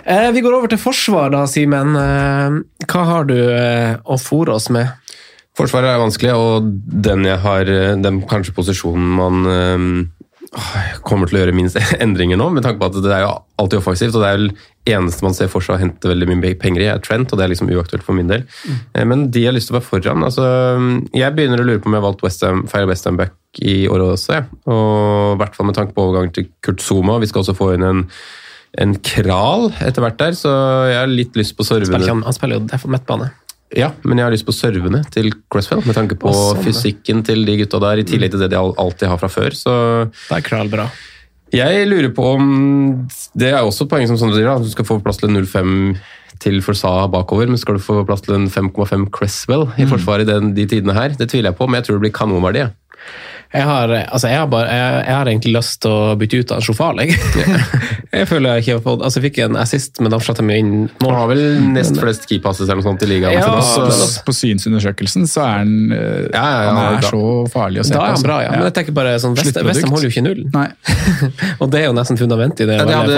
Eh, vi går over til forsvar da, Simen. Eh, hva har du eh, å fòre oss med? Forsvaret er vanskelig, og den jeg har, den kanskje posisjonen man øh, kommer til å gjøre minst <laughs> endringer nå, med tanke på at det er jo alltid offensivt, og det er vel eneste man ser for seg å hente veldig mye penger i, er Trent, og det er liksom uaktuelt for min del. Mm. Men de har lyst til å være foran. altså Jeg begynner å lure på om jeg har valgt West feil West Ham back i år også, jeg. og i hvert fall med tanke på overgang til Kurt Zuma. Vi skal også få inn en en kral etter hvert der, så jeg har litt lyst på. Han, han spiller jo derfor midtbane. Ja, men jeg har lyst på servene til Cresswell, med tanke på sånn, fysikken til de gutta der, i tillegg til det de alltid har fra før. Så det er Kral bra. jeg lurer på om Det er også et poeng som Sondre sier, at du skal få plass til en 0,5 til Forsa bakover, men skal du få plass til en 5,5 Cresswell i forsvaret i den, de tidene her? Det tviler jeg på, men jeg tror det blir kanonverdi. Jeg. Har, altså jeg, har bare, jeg, jeg har egentlig lyst til å bytte ut av Sjofal, jeg. <laughs> jeg føler jeg ikke har fått Altså, jeg fikk en assist, men da slapp jeg inn Han har vel nest flest keypasses eller noe sånt i ligaen. Ja, så Så Altså, på synsundersøkelsen så er han, eh, Ja, ja, ja, han er da- så farlig å se på. Da er han altså. bra, ja. Men jeg tenker bare sånn, West- Westham holder jo ikke null. Nei. <laughs> Og det er jo nesten fundamentet i det. Ja, de hadde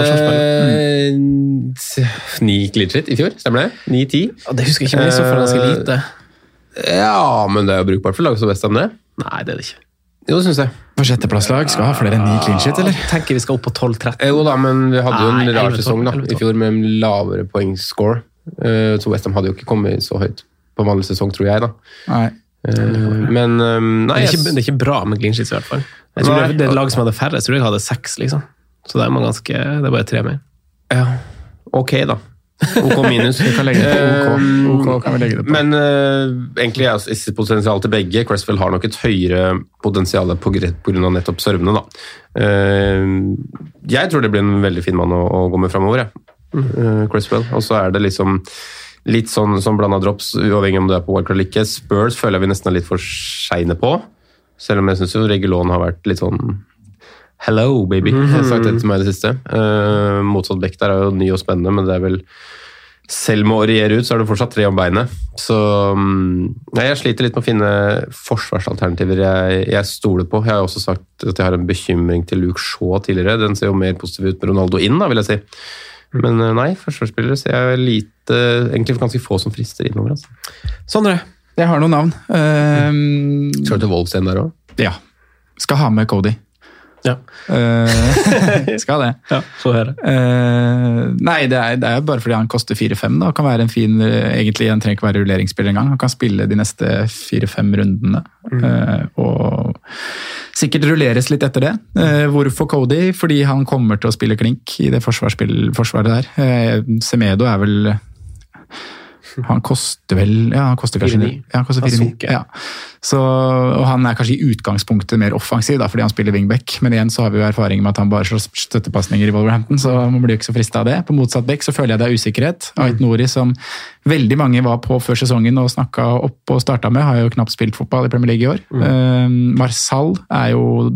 ni clean shit i fjor, stemmer det? Ni-ti? Det husker jeg ikke, men jeg så fall ganske lite. Ja, men det er jo brukbart for lag som Westham, det. Nei, det er det ikke. Jo, det syns jeg. På sjetteplasslag skal ha flere enn ni clean shit, eller? Tenker vi skal opp på 12-13. Jo da, men vi hadde jo en Nei, rar 11-12, sesong da, 11-12. i fjor med en lavere poengscore. Eh, Så Westham hadde jo ikke kommet så høyt på vanlig sesong, tror jeg. da. Nei. Eh, Men um, nei, Det er, ikke, det er ikke bra med clean sheets, i hvert fall. Jeg tror Nei. det, det er et lag som hadde færre, jeg tror jeg hadde seks, liksom. Så det er, man ganske, det er bare tre mer. ja, ok, da. OK minus. Vi kan legge det på OK. Eh, OK kan vi legge det på. Men uh, egentlig er det potensial til begge. Cresswell har nok et høyere potensial på pga. nettopp servene. da. Uh, jeg tror det blir en veldig fin mann å, å gå med framover, jeg. Uh, Cresswell. Og så er det liksom litt sånn som blanda drops, uavhengig om du er på wildcard eller ikke. Spurs føler jeg vi nesten er litt for seine på. Selv om jeg syns Regulon har vært litt sånn Hello, baby. Jeg har sagt det til meg i det siste. Uh, motsatt bekk der er jo ny og spennende, men det er vel selv med å regjere ut, så er det fortsatt tre om beinet. Så mm, nei, jeg sliter litt med å finne forsvarsalternativer jeg, jeg stoler på. Jeg har også sagt at jeg har en bekymring til Luke Shaw tidligere. Den ser jo mer positiv ut med Ronaldo inn, da, vil jeg si. Men eh, nei, forsvarsspillere ser jeg lite Egentlig ganske få som frister innover. Altså. Sondre, Jeg har noen navn. Uh, Skal du til Wolves igjen der òg? ja. Skal ha med Cody. Ja. Uh, <laughs> skal det. ja, få høre. Eh, nei, det er, det er bare fordi han koster 4-5. da. Kan være en fin, egentlig Han trenger ikke være rulleringsspiller engang. Han kan spille de neste 4-5 rundene. Eh, og sikkert rulleres litt etter det. Hvorfor Cody? Fordi han kommer til å spille klink i det forsvarsspill- forsvaret der. Semedo er vel han koster vel Ja, han koster kanskje 4,9. ja, han koster 4-9. Ja. Så, og han er kanskje i utgangspunktet mer offensiv, da, fordi han spiller wingback. Men igjen så har vi jo erfaring med at han bare slår støttepasninger i Wolverhampton, så man blir jo ikke så frista av det. På motsatt back så føler jeg det er usikkerhet. Ait Nori, som veldig mange var på før sesongen og snakka opp og starta med, har jo knapt spilt fotball i Premier League i år. Eh, Marsal er jo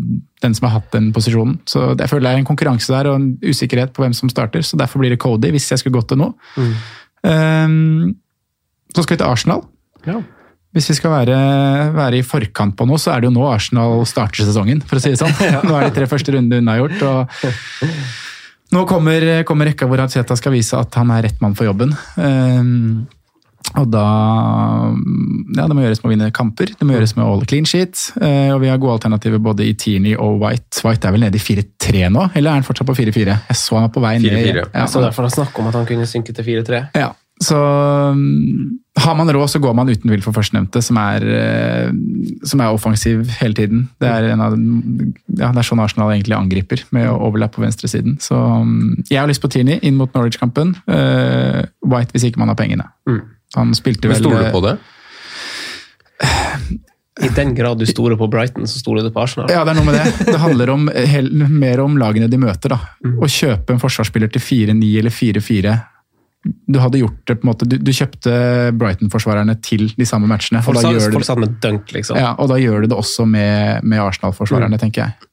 den som har hatt den posisjonen. Så jeg føler det er en konkurranse der og en usikkerhet på hvem som starter, så derfor blir det Cody, hvis jeg skulle gått til nå. Eh, så skal vi til Arsenal. Ja. Hvis vi skal være, være i forkant på noe, så er det jo nå Arsenal starter sesongen, for å si det sånn. <laughs> Nå er de tre første rundene unnagjort. og Nå kommer, kommer rekka hvor Atseta skal vise at han er rett mann for jobben. Ehm, og da Ja, det må gjøres med å vinne kamper. Det må gjøres med holde clean sheet. eh, og vi har gode alternativer både i Tierney og White. White er vel nede i 4-3 nå, eller er han fortsatt på 4-4? Jeg så han var på vei ned. 4-4. Ja, Så derfor har snakk om at han kunne synke til 4-3. ja, så um, har man råd, så går man uten vil for førstnevnte, som eh, som er offensiv hele tiden. Det er, en av, ja, det er sånn Arsenal egentlig angriper, med å overlappe på venstresiden. Så um, jeg har lyst på Tierney inn mot Norwich-kampen. Eh, White hvis ikke man har pengene. Han spilte vel stoler du på det? I den grad du stoler på Brighton, så stoler du på Arsenal. Ja, det er noe med det. Det handler om, hel, mer om lagene de møter. da. Mm. Å kjøpe en forsvarsspiller til 4-9 eller 4-4 Du hadde gjort det på en måte, du, du kjøpte Brighton-forsvarerne til de samme matchene. og Folk da sa, gjør du folk sa med dunk, liksom. Ja, og da gjør du det også med, med Mm. Arsenal-forsvarerne, tenker jeg.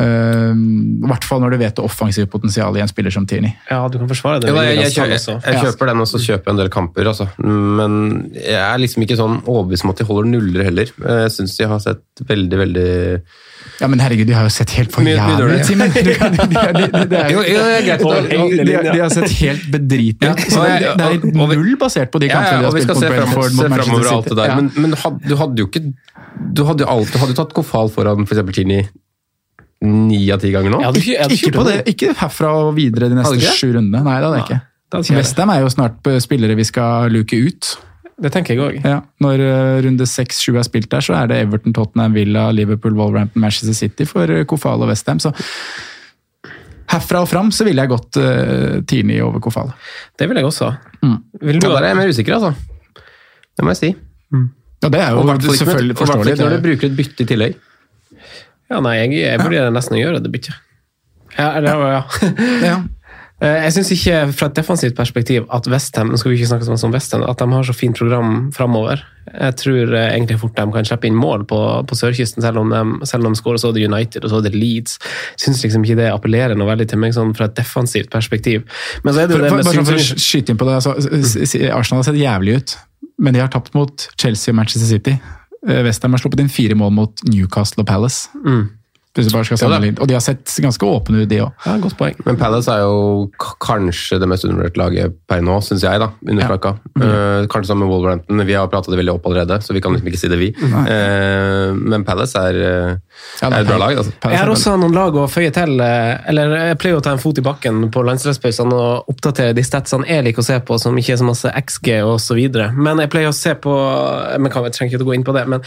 Eh, I hvert fall når du vet det offensive potensialet i en spiller som Tierney. Ja, du kan forsvare det. Ja, jeg, jeg, kjøper, jeg kjøper den, og så kjøper jeg en del kamper. Altså. Men jeg er liksom ikke sånn overbevist om at de holder nuller heller. Jeg syns de har sett veldig, veldig Ja, men herregud, de har jo sett helt for jævlig ut, Simen! De, har sett helt bedritne ut. Så det, det er null basert på de Ja, kampene ja, de har vi spilt mot Brentford, se fremover alt det der. Ja. Men, men had, du hadde jo ikke Du hadde jo alltid, hadde tatt Kofal foran f.eks. Tini ni av ti ganger nå. Jeg hadde ikke, jeg hadde Ikke, på det, ikke herfra og videre de neste sju rundene. Nei, det hadde jeg ikke. det. Westham er jo snart spillere vi skal luke ut. Det tenker jeg òg. Ja, når eh, runde 6-7 er spilt der, så er det Everton, Tottenham, Villa, Liverpool, Wolverhampton, Manchester City for eh, Kofal og Westham. Så herfra og fram så ville jeg gått uh, Tini over Kofal. Det vil jeg også. Mm. Vil du Ja, der er jeg mer usikker, altså. Det må jeg si. Ja, det er Og jo selvfølgelig forståelig. når du bruker et bytte i tillegg. Ja, nei, jeg, jeg vurderer nesten å gjøre det byttet. Ja, eller, ja. Ja. <laughs> <laughs> Eh, Jeg syns ikke fra et defensivt perspektiv at Westham skal vi ikke snakke sånn som Westham, at de har så fint program framover. Jeg tror eh, egentlig fort de kan slippe inn mål på, på sørkysten, selv om de, selv om de skårer så det United og så det Leeds. Syns liksom ikke det appellerer noe veldig til meg sånn fra et defensivt perspektiv. Men så er det jo det Bare med sånn for å skyte inn på det, altså, Arsenal har sett jævlig ut, men de har tapt mot Chelsea og Manchester City. Eh, Westham har sluppet inn fire mål mot Newcastle og Palace. Mm. Hvis du bare skal Ja sammenligne. Og de har sett ganske åpne ut, de òg. Ja, godt poeng. Men Palace er jo k- kanskje det mest undervurderte laget per nå, syns jeg. da, under Ja. Mm. Uh, kanskje sammen med Wolverhampton. Vi har pratet det veldig opp allerede, så vi kan liksom ikke si det, vi. Uh, men Palace er, eh, er et bra lag. altså. Jeg har også noen lag å føye til. Eller jeg pleier å ta en fot i bakken på landslagspausene og oppdatere de statsene jeg liker å se på, som ikke er så masse XG osv. Men jeg pleier å se på Men kan, jeg trenger ikke å gå inn på det. Men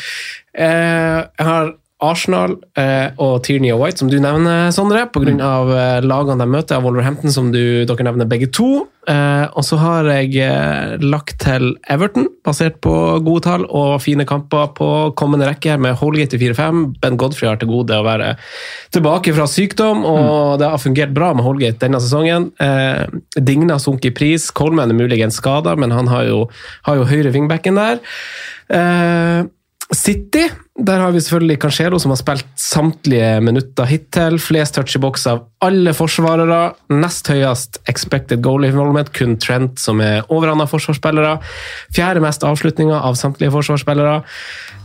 eh, jeg har Arsenal eh, og Tierney og White, som du nevner, Sondre, pga. av eh, lagene de møter, av Wolverhampton, som du, dere nevner begge to. Eh, og så har jeg eh, lagt til Everton, basert på gode tall og fine kamper på kommende rekke her med Holgate i 4-5. Ben Godfrey har til gode å være tilbake fra sykdom, og det har fungert bra med Holgate denne sesongen. Eh, Digna sunket i pris. Coleman er muligens skada, men han har jo, har jo høyre wingbacken der. Eh, City, der har vi selvfølgelig Cancelo, som har spilt samtlige minutter hittil. Flest touch i boks av alle forsvarere. Nest høyest expected goal involvement, kun Trent som er over andre forsvarsspillere. Fjerde mest avslutninger av samtlige forsvarsspillere.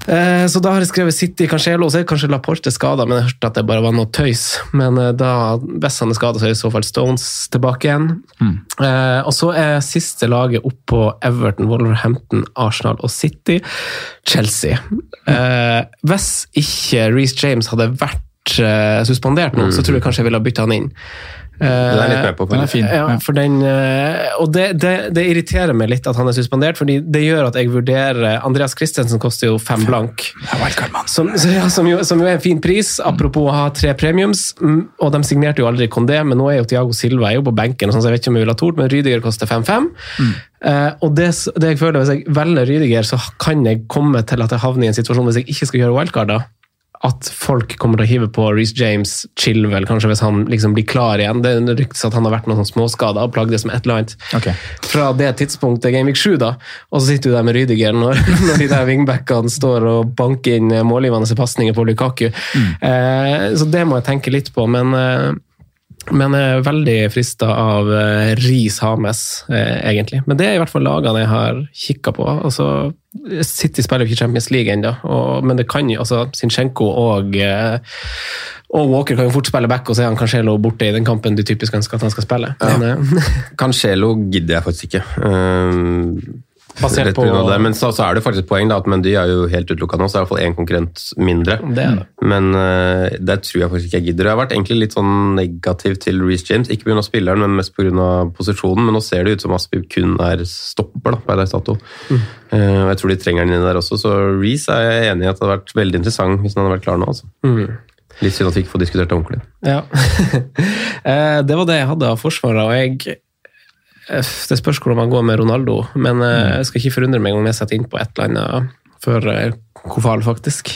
Eh, Så da har jeg skrevet City Cancelo, og så er kanskje Laporte skada, men jeg hørte at det bare var noe tøys. Men eh, da, hvis han er skada, så er i så fall Stones tilbake igjen. Mm. og så er siste laget opp på Everton, Wolverhampton, Arsenal og City. Chelsea. Mm. hvis ikke Reece James hadde vært eh, suspendert nå, så tror jeg kanskje jeg ville ha bytta han inn. Den er litt med på. Den er fin. Ja, den, eh, og det, det, det irriterer meg litt at han er suspendert, fordi det gjør at jeg vurderer Andreas Christensen koster jo fem blank. Som, ja, som, jo, som jo er en fin pris, apropos å ha tre premiums. mm, Og de signerte jo aldri Condé, men nå er jo Thiago Silva er jo på benken, sånn, så jeg vet ikke om jeg vil ha tort, men Rydiger koster 5-5. Eh, og det, det jeg føler, Hvis jeg velger Rydiger, så kan jeg komme til at jeg havner i en situasjon hvis jeg ikke skal gjøre wildcard. da, at folk kommer til å hive på Reece James, Chilwell, kanskje hvis han liksom blir klar igjen. Det ryktes at han har vært noen småskader og plagdes med et eller annet Okay. fra det tidspunktet, Gameweek 7, da. Og så sitter du der med Rydiger når, <laughs> når de der wingbackene står og banker inn målgivende pasninger på Lukaku. Eh, så det må jeg tenke litt på, men eh, men jeg er veldig frista av eh, Ris Hames, eh, egentlig. Men det er i hvert fall lagene jeg har kikka på. Altså, City spiller jo ikke Champions League ennå, men det kan jo altså Sinchenko og eh, og Walker kan jo fort spille back, og så er han Cancelo borte i den kampen du typisk ønsker at han skal spille. Men, eh, <laughs> Cancelo gidder jeg faktisk ikke. Um, Basert på- det. Men så, så er det faktisk et poeng da, at Mendy er jo helt utelukka nå, så er det i hvert fall én konkurrent mindre. det det. Men uh, det tror jeg faktisk ikke jeg gidder. Jeg har vært egentlig litt sånn negativ til Reece James, ikke pga. spilleren, men mest pga. posisjonen. Men nå ser det ut som Aspib kun er stopper da, per dags dato. Uh, og jeg tror de trenger den inn der også, så Reece er jeg enig i at det hadde vært veldig interessant hvis han hadde vært klar nå. altså. Litt synd at vi ikke får diskutert det ordentlig. Ja. <laughs> Eh, det var det jeg hadde av forsvaret, og jeg Det spørs hvordan man går med Ronaldo, men eh, jeg skal ikke forundre meg om jeg setter inn på et eller annet for eh, Kofal, faktisk.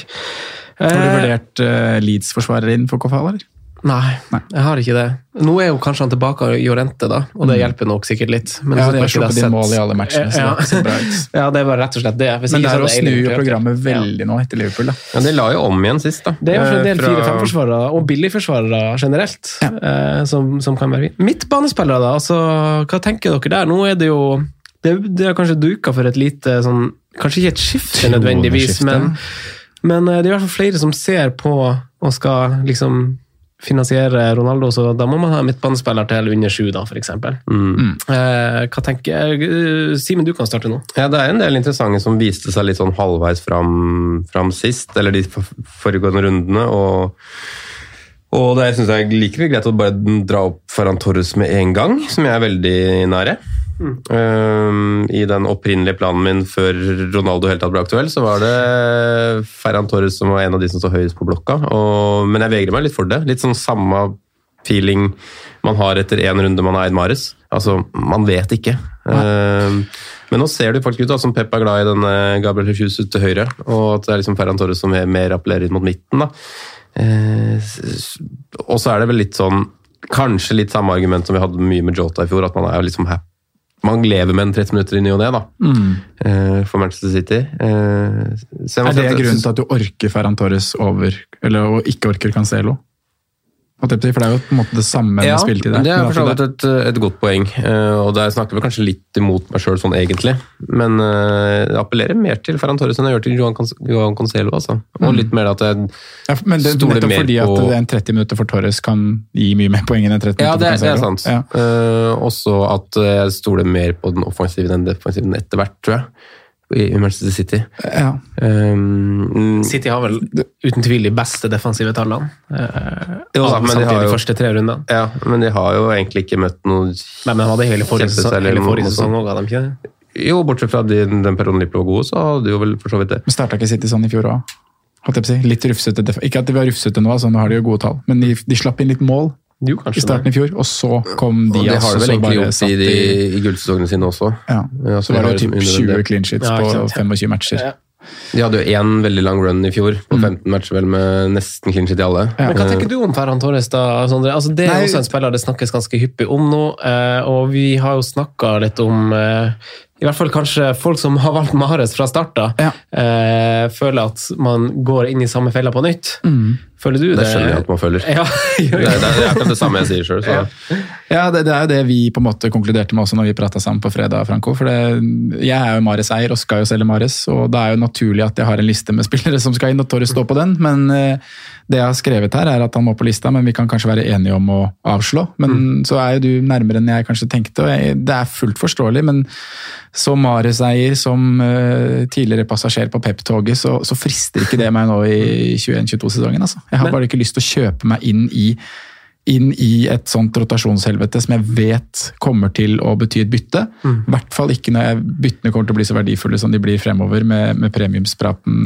Har du Eh, vurdert Leeds-forsvarer inn for Kofal, eller? Nei, Nei. jeg har ikke det. Nå er jo kanskje han tilbake i Jorente, da, og det hjelper nok sikkert litt. Men Mm. Ja, så de har det sluppet inn mål i alle matchene, så det bra ut. <laughs> Ja, det var rett og slett det. Hvis Men det er å snu programmet veldig nå etter Liverpool, da. Ja, de la jo om igjen sist, da. Det er jo en del Eh, fra- 4-5-forsvarere og billigforsvarere generelt eh, som, som kan være fint. Midtbanespillere, da. Altså, hva tenker dere der? Nå er det jo Det, det er kanskje duka for et lite sånn Kanskje ikke et skifte nødvendigvis, men, men eh, det er i hvert fall flere som ser på og skal liksom finansiere Ronaldo, så da må man ha en midtbanespiller til under sju, da, for eksempel. Mm. Eh, hva tenker jeg? Simen, du kan starte nå. Ja, det er en del interessante som viste seg litt sånn halvveis fram, fram sist, eller de foregående rundene. og og det syns jeg er like greit å bare dra opp Ferran Torres med en gang, som jeg er veldig nære. Um, I den opprinnelige planen min før Ronaldo helt tatt ble aktuell, så var det Ferran Torres som var en av de som står høyest på blokka. Og, men jeg vegrer meg litt for det. Litt sånn samme feeling man har etter én runde man har eid Mares. Altså, man vet ikke. Um, men nå ser det faktisk ut da, som Pep er glad i denne Gabriel Jesus til høyre, og at det er liksom Ferran Torres som er mer appellerer inn mot midten. da. Eh, og så er det vel litt sånn Kanskje litt samme argument som vi hadde mye med Jota i fjor, at man er liksom happy. Man lever med en 30 minutter i ny og ne, da. eh, For Manchester City. Uh, Er det grunnen til at du orker Ferran Torres over, eller og ikke orker Cancelo? Holdt jeg på å si, For det er jo på en måte det samme Ja, med spilletid det er for så vidt et, et godt poeng. Uh, Og der snakker vi kanskje litt imot meg sjøl sånn egentlig. Men uh, jeg appellerer mer til Ferran Torres enn jeg gjør til Johan, Con Johan Concelo. Altså. Og litt mer at jeg Ja, men det, stoler mer fordi på at en 30 minutter for Torres kan gi mye mer poeng enn en 30 Ja, for det, for det er sant. Ja. Uh, også at jeg stoler mer på den offensive enn den defensive etter hvert, tror jeg. I i Manchester City. Ja. Um, City har vel uten tvil de beste defensive tallene. Uh, Jo da, men de har de jo- første tre rundene. ja, men de har jo egentlig ikke møtt noe Nei, men de hadde hele forrige sesong, også, hadde de ikke det? Jo, bortsett fra de, den perioden de var gode, så hadde de jo vel for så vidt det. Men starta ikke City sånn i fjor òg? Litt rufsete. Ikke at de var rufsete nå, altså, nå har de jo gode tall, men de, de slapp inn litt mål Jo, i starten i fjor, og så kom Og det har de vel egentlig gjort i, de, i i gullsesongene sine også. ja. Ja, Så var det jo typ liksom 20 clean sheets Ja, på ikke sant, ja. 25 matcher. Ja. De hadde jo én veldig lang run i fjor, på 15 matcher vel, med nesten clean shit i alle. Ja. Men hva tenker du om Ferran Torres, da, Sondre? Altså, det er Nei. også en spiller det snakkes ganske hyppig om nå, eh, og vi har jo snakka litt om eh, i hvert fall kanskje folk som har valgt Mares fra start, da, Ja. eh, føler at man går inn i samme fella på nytt. Føler du det? Det skjønner jeg at man føler. Ja, Det er, det er akkurat det samme jeg sier sjøl. Ja. Ja, det, det er jo det vi på en måte konkluderte med også når vi prata sammen på fredag, Franco. For det, jeg er jo Mares eier og skal jo selge Mares, og det er jo naturlig at jeg har en liste med spillere som skal inn, og Torres står på den. Men eh, det jeg har skrevet her, er at han må på lista, men vi kan kanskje være enige om å avslå. Men så er jo du nærmere enn jeg kanskje tenkte, og jeg, det er fullt forståelig. Men som Mares-eier, som uh, tidligere passasjer på Pep-toget, så, så frister ikke det meg nå i 21-22-sesongen. Altså. Jeg har Men- bare ikke lyst til å kjøpe meg inn i inn i et sånt rotasjonshelvete som jeg vet kommer til å bety et bytte. I hvert fall ikke når jeg, byttene kommer til å bli så verdifulle som de blir fremover med, med premiumspraten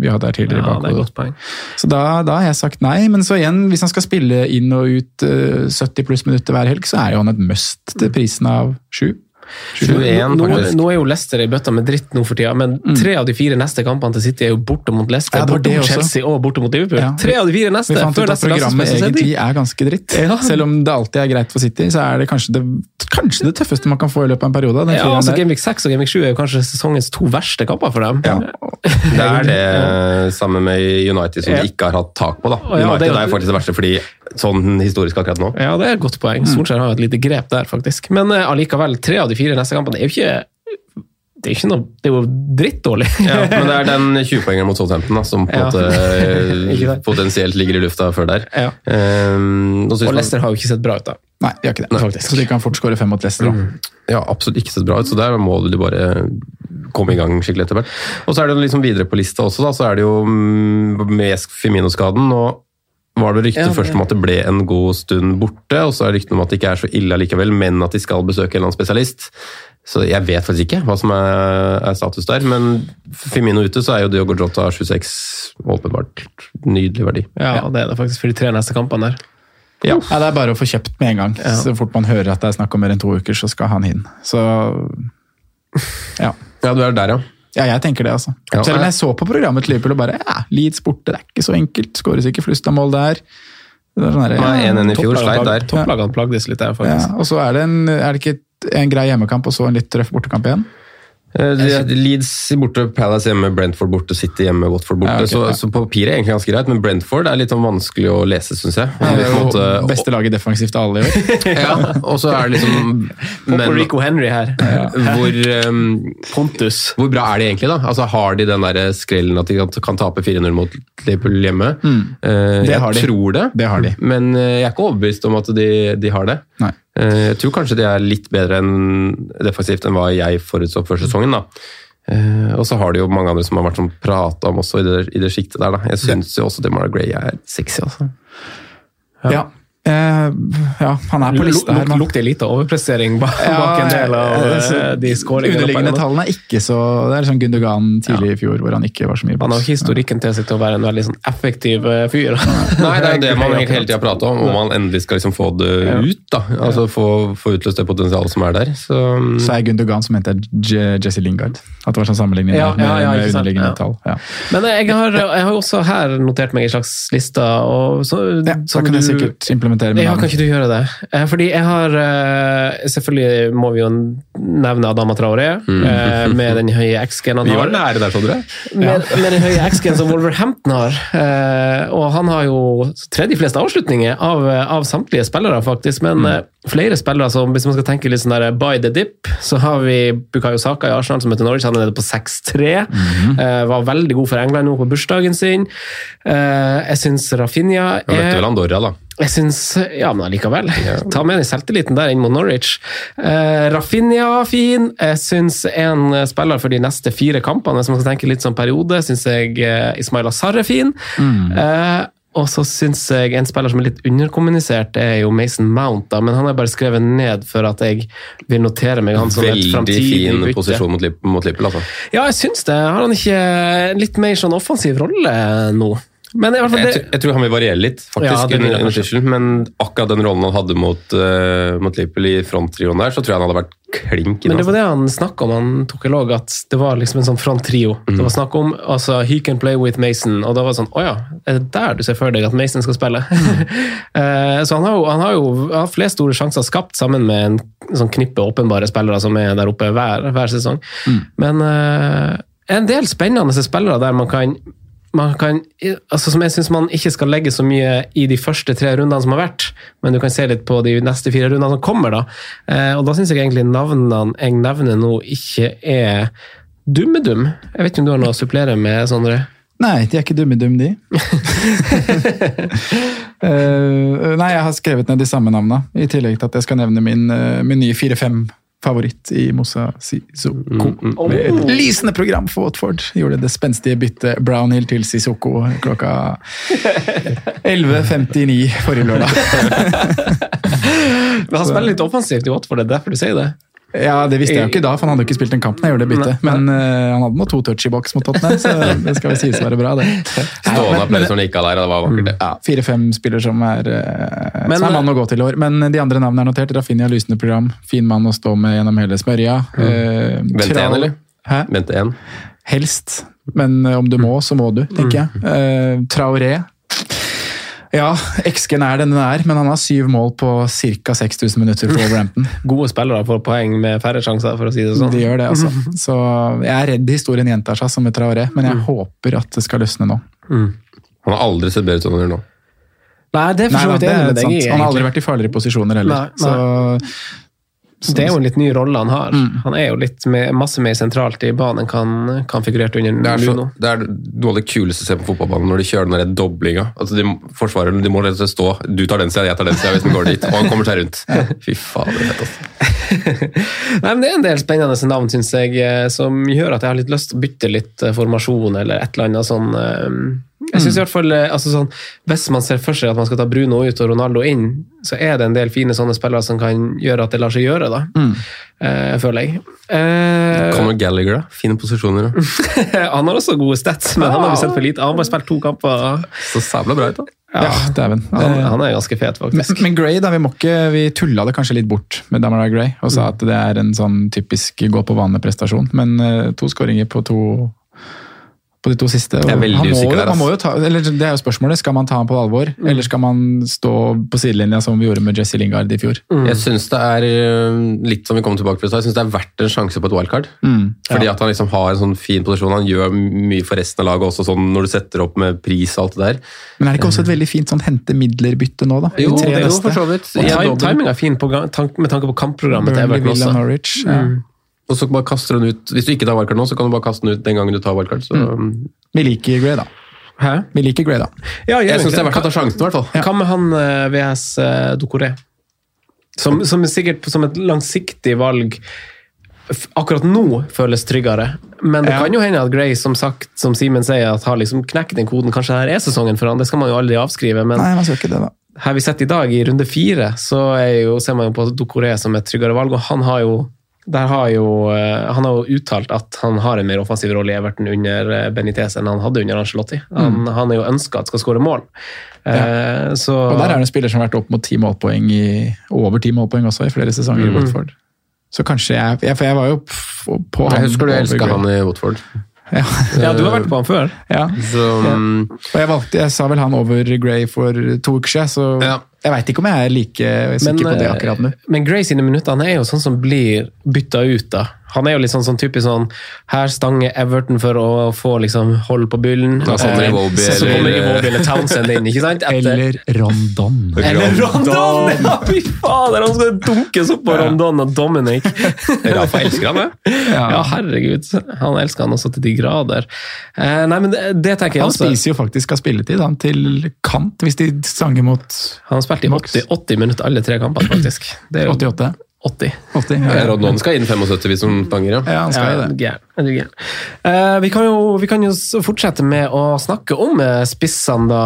vi hadde her tidligere. i Ja, det er bakhodet. Så da, da har jeg sagt nei. Men så igjen, hvis han skal spille inn og ut eh, 70 pluss minutter hver helg, så er jo han et must til prisen av sju. 21, nå, nå er jo Leicester i bøtta med dritt nå for tida, men tre av de fire neste kampene til City er jo borte mot Leicester, Ja, borte mot også. Chelsea og borte mot Liverpool. Ja. Tre av de fire neste! Vi fant ut at programmet egentlig er ganske dritt. Ja. Selv om det alltid er greit for City, så er det kanskje det, kanskje det tøffeste man kan få i løpet av en periode. den Ja, altså. Gameweek 6 og Gameweek 7 er jo kanskje sesongens to verste kamper for dem. Ja. Det er det sammen med United som Ja. de ikke har hatt tak på. da. ja, United det- er jo faktisk det verste, fordi sånn historisk akkurat nå. Ja, det er et godt poeng. Solskjær har jo et lite grep der, faktisk. Men eh, allikevel, tre av de fire neste kampene er jo ikke Det er, noe, det er jo drittdårlig. Ja, men det er den <laughs> 20-poengeren mot Southampton da, som på en Ja. måte <laughs> potensielt ligger i lufta før der. Ja. Um, og Leicester har jo ikke sett bra ut, da. Nei, de har ikke det. faktisk. Så de kan fort skåre fem mot Leicester. også. ja, absolutt ikke sett bra ut, så der må de bare komme i gang skikkelig etter hvert. Og så er det liksom videre på lista også, da, så er det jo mm, med Firmino-skaden. og var det ryktet Ja, det- først om at det ble en god stund borte, og så er det ryktene om at det ikke er så ille likevel, men at de skal besøke en eller annen spesialist. Så jeg vet faktisk ikke hva som er, er status der, men for Firmino ute, så er jo Diogo Jota 26 åpenbart nydelig verdi. Ja, det er det faktisk for de tre neste kampene der. Ja. Ja, det er bare å få kjøpt med en gang. Så fort man hører at det er snakk om mer enn to uker, så skal han inn. Så <laughs> ja. Ja, du er der, ja. Ja, jeg tenker det, altså. Ja, Selv om jeg- så på programmet til Liverpool og bare ja, Leeds borte, det er ikke så enkelt. Skåres ikke flust av mål der. Det er sånn der, Nei, 1-1 i fjor, sleit der. Topplagene plagdes litt der, ja, faktisk. og så er det, en, er det ikke en grei hjemmekamp og så en litt røff bortekamp igjen? Eh, de- Leeds borte, Palace hjemme, Brentford borte, City hjemme, Watford borte. Ja, okay, så, ja. så papiret er egentlig ganske greit, men Brentford er litt sånn vanskelig å lese, syns jeg. Det er jo måte- beste laget defensivt av alle i år. <laughs> Ja, og så er det liksom Men, Rico Henry her. hvor, um, Pontus. hvor bra er de egentlig, da? Altså, Har de den der skrellen at de kan, tape 4-0 mot Liverpool hjemme? Eh, Mm. Det jeg har de. tror det, Det har de. men eh, jeg er ikke overbevist om at de, de har det. Nei. Eh, Jeg tror kanskje de er litt bedre enn defensivt enn hva jeg forutså før sesongen. da. Eh, og så har det jo mange andre som har vært sånn prata om også i det, i det sjiktet der. da. Jeg syns jo også Demar Gray er sexy, altså. Ja. Eh, ja, han er på lista her. Men- lukter lite overprestering bak, Ja, en del av eh, eh, de skåringene. Underliggende tallene er ikke så Det er sånn Gundogan tidlig i fjor, hvor han ikke var så mye Han har historikken til seg til å være en veldig sånn effektiv fyr. <laughs> Nei, det er jo det man hele tida prater om, om man endelig skal liksom få det ut. da. Altså Få, få utløst det potensialet som er der. Så, Så er Gundogan som heter Jesse Lingard. At det var sånn sammenligning med, med underliggende tall. Ja. Men jeg har, jeg har også her notert meg en slags liste. Og så, Ja, så kan jeg du- sikkert implementere med Ja, navn. kan ikke du gjøre det? Eh, Fordi jeg har eh, Selvfølgelig må vi jo nevne Adama Traoré, mm. med den høye X-gen han har. vi var nære der, så dere. Med, med den høye X-gen som Wolverhampton har. Eh, og han har jo tredje flest avslutninger av, av samtlige spillere, faktisk. Men mm. flere spillere som, hvis man skal tenke litt sånn der by the dip, så har vi Bukayo Saka i Arsenal som heter Norwich. Han er nede på 6-3. Mm. var veldig god for England nå på bursdagen sin. Eh, jeg syns Rafinha Han møtte er vel Andorra, da. Jeg syns Ja, men allikevel. <laughs> Ta med den selvtilliten der inn mot Norwich. Eh, Rafinha fin. Jeg syns en spiller for de neste fire kampene, som man skal tenke litt sånn periode, syns jeg eh, Ismail Azar er fin. Eh, og så syns jeg en spiller som er litt underkommunisert, er jo Mason Mount. da, Men han jeg bare skrevet ned for at jeg vil notere meg han som et Veldig fin posisjon mot, mot Liverpool, altså. Ja, jeg syns det. Har han ikke en litt mer sånn offensiv rolle nå? Men i hvert fall Jeg, det, tror- jeg tror han vil variere litt, faktisk, ja, under, kanskje. Men akkurat den rollen han hadde mot, uh, mot Liverpool i fronttrioen der, så tror jeg han hadde vært klink Men det var det han snakka om, han tok en log, at det var liksom en sånn fronttrio. Mm. Det var snakk om altså, He can play with Mason, og da var det sånn Å ja, er det der du ser for deg at Mason skal spille? <laughs> Eh, så han har jo, han har jo han har flere store sjanser skapt sammen med en sånn knippe åpenbare spillere som er der oppe hver, hver sesong. Mm. Men uh, en del spennende spillere der man kan man kan, altså som jeg syns man ikke skal legge så mye i de første tre rundene som har vært, men du kan se litt på de neste fire rundene som kommer. da. Eh, og da syns jeg egentlig navnene jeg nevner nå, ikke er dumme-dum. Jeg vet ikke om du har noe å supplere med, Sondre? Nei, de er ikke dumme-dum, de. uh, <laughs> nei, jeg har skrevet ned de samme navnene, i tillegg til at jeg skal nevne min, uh, min nye 4-5-favoritt i Mosa Sissoko. Med et lysende program for Watford. Gjorde det spenstige byttet Brownhill til Sissoko klokka <laughs> 11.59 forrige lørdag. <laughs> Men han spiller litt offensivt i Watford, det er derfor du sier det. Ja, Det visste jeg jo ikke da, for han hadde jo ikke spilt en kamp når jeg gjorde det byttet. Men uh, han hadde nå to touch i boks mot Tottenham, så det skal vel sies å være bra, det. Stående applaus når han gikk av der, det var vakkert, det. Ja, Fire-fem spiller som er, uh, Men- som er mann å gå til i år. Men de andre navnene er notert. Rafinha, lysende program. Fin mann å stå med gjennom hele smørja. Uh, Vente én, eller? Hæ? Vente en. Helst. Men eh, om du må, så må du, tenker jeg. Eh, Traoré. Ja, XG-en er den den er, men han har syv mål på ca. 6000 minutter for Wolverhampton. <laughs> Gode spillere får poeng med færre sjanser, for å si det sånn. De gjør det, altså. <laughs> Så jeg er redd historien gjentar seg som et Traoré, men jeg håper at det skal løsne nå. Han har aldri sett bedre ut enn han gjør nå. Nei, det er for så vidt enig med deg i. Han har aldri vært i farligere posisjoner heller. Nei, nei. Så Det er jo en litt ny rolle han har. Han er jo litt med, masse mer sentralt i banen enn han kan figurert under Det er, så, Nuno. det er noe av det kuleste å se på fotballbanen når de kjører den doblinga. Altså de, forsvarerne de må rett og slett stå. Du tar den sida, jeg tar den sida hvis den går dit. Og han kommer seg rundt. <laughs> Fy faen, det fett, altså. <laughs> Nei, men Det er en del spennende navn, syns jeg, eh, som gjør at jeg har litt lyst til å bytte litt eh, formasjon eller et eller annet sånn eh, Jeg synes i hvert fall, eh, altså sånn, Hvis man ser for seg at man skal ta Bruno ut og Ronaldo inn, så er det en del fine sånne spillere som kan gjøre at det lar seg gjøre, da. Eh, føler jeg. Eh, Conor Gallagher, da. Fine posisjoner. Da. <laughs> han har også gode stats, men han har vi sett for lite. Han har bare spilt to kamper. Så sabla bra ut, da. Ja, dæven. Han, Eh, han er ganske fet, faktisk. men Gray, da, vi må ikke, vi tulla det kanskje litt bort med Damara Gray og Mm. sa at det er en sånn typisk gå på vanlig prestasjon, Men eh, to skåringer på to på de to siste. og Jeg er veldig han må, usikker der, ass. man må jo ta, eller Det er jo spørsmålet. Skal man ta ham på alvor, Mm. eller skal man stå på sidelinja som vi gjorde med Jesse Lingard i fjor? Jeg syns det er øh, litt som vi kommer tilbake til, jeg synes det er verdt en sjanse på et wildcard. Mm. Fordi at han liksom har en sånn fin posisjon. Han gjør mye for resten av laget også, sånn når du setter opp med pris og alt det der. Men er det ikke også et veldig fint sånn hente midler-bytte nå, da? Jo, det er jo for så vidt. Ja, time, timinga er fin på, gang- tank, med tanke på kampprogrammet til Everton Villa, også. Norwich. Ja. Og så bare kaster den ut. Hvis du ikke tar wildcard nå, så kan du bare kaste den ut den gangen du tar wildcard. Så Vi liker Gray, da. Hæ? Vi liker Gray, da. Ja, jeg jeg syns det er verdt å ta sjansen, i hvert fall. Hva med han eh, VS uh, Dokoré? Som, som sikkert som et langsiktig valg akkurat nå føles tryggere. Men det Ja. kan jo hende at Gray, som sagt, som Simen sier, at har liksom knekket den koden. Kanskje det her er sesongen for han, det skal man jo aldri avskrive. Men Nei, man skal ikke det, da. her vi sitter i dag, i runde fire, så jo, ser man jo på Dokoré som et tryggere valg. Og han har jo har jo, eh, han har jo uttalt at han har en mer offensiv rolle i Everton under eh, Benitez enn han hadde under Ancelotti. Han, han er jo ønska at skal skåre mål. Eh, så, Og der er det en spiller som har vært opp mot ti målpoeng i, over ti målpoeng også i flere sesonger Mm. i Watford. Så kanskje jeg, jeg For jeg var jo på, på Jeg husker du elska han i Watford. Ja. ja, du har vært på han før. ja. Så mm, Og jeg, valgte, jeg sa vel han over Gray for to uker siden, så Ja. jeg veit ikke om jeg er like sikker på det eh, akkurat nå. men Gray sine minutter han er jo sånn som blir bytta ut. da. Han er jo litt sånn, sånn typisk sånn Her stanger Everton for å få liksom hold på byllen. Ja, kommer Eh, Iwobi så, så eller- kommer Iwobi eller Townsend inn, ikke sant? Etter- Eller Rondon. Eller Rondon! Ja, fy fader, han skal dunkes opp på Rondon og Dominic. <laughs> Rafa elsker han, det. Ja, herregud. Han elsker han også til de grader. Eh, nei, men det, det tenker jeg Han også. spiser jo faktisk av spilletid han, til kant, hvis de stanger mot Han har spilt i 80, 80 minutter alle tre kampene, faktisk. Det er jo 88. 80. 80 Ja, noen skal inn 75 hvis hun banger, ja. Ja, han skal jo det. Er du? Eh, vi, kan jo, vi kan jo fortsette med å snakke om eh, spissene, da,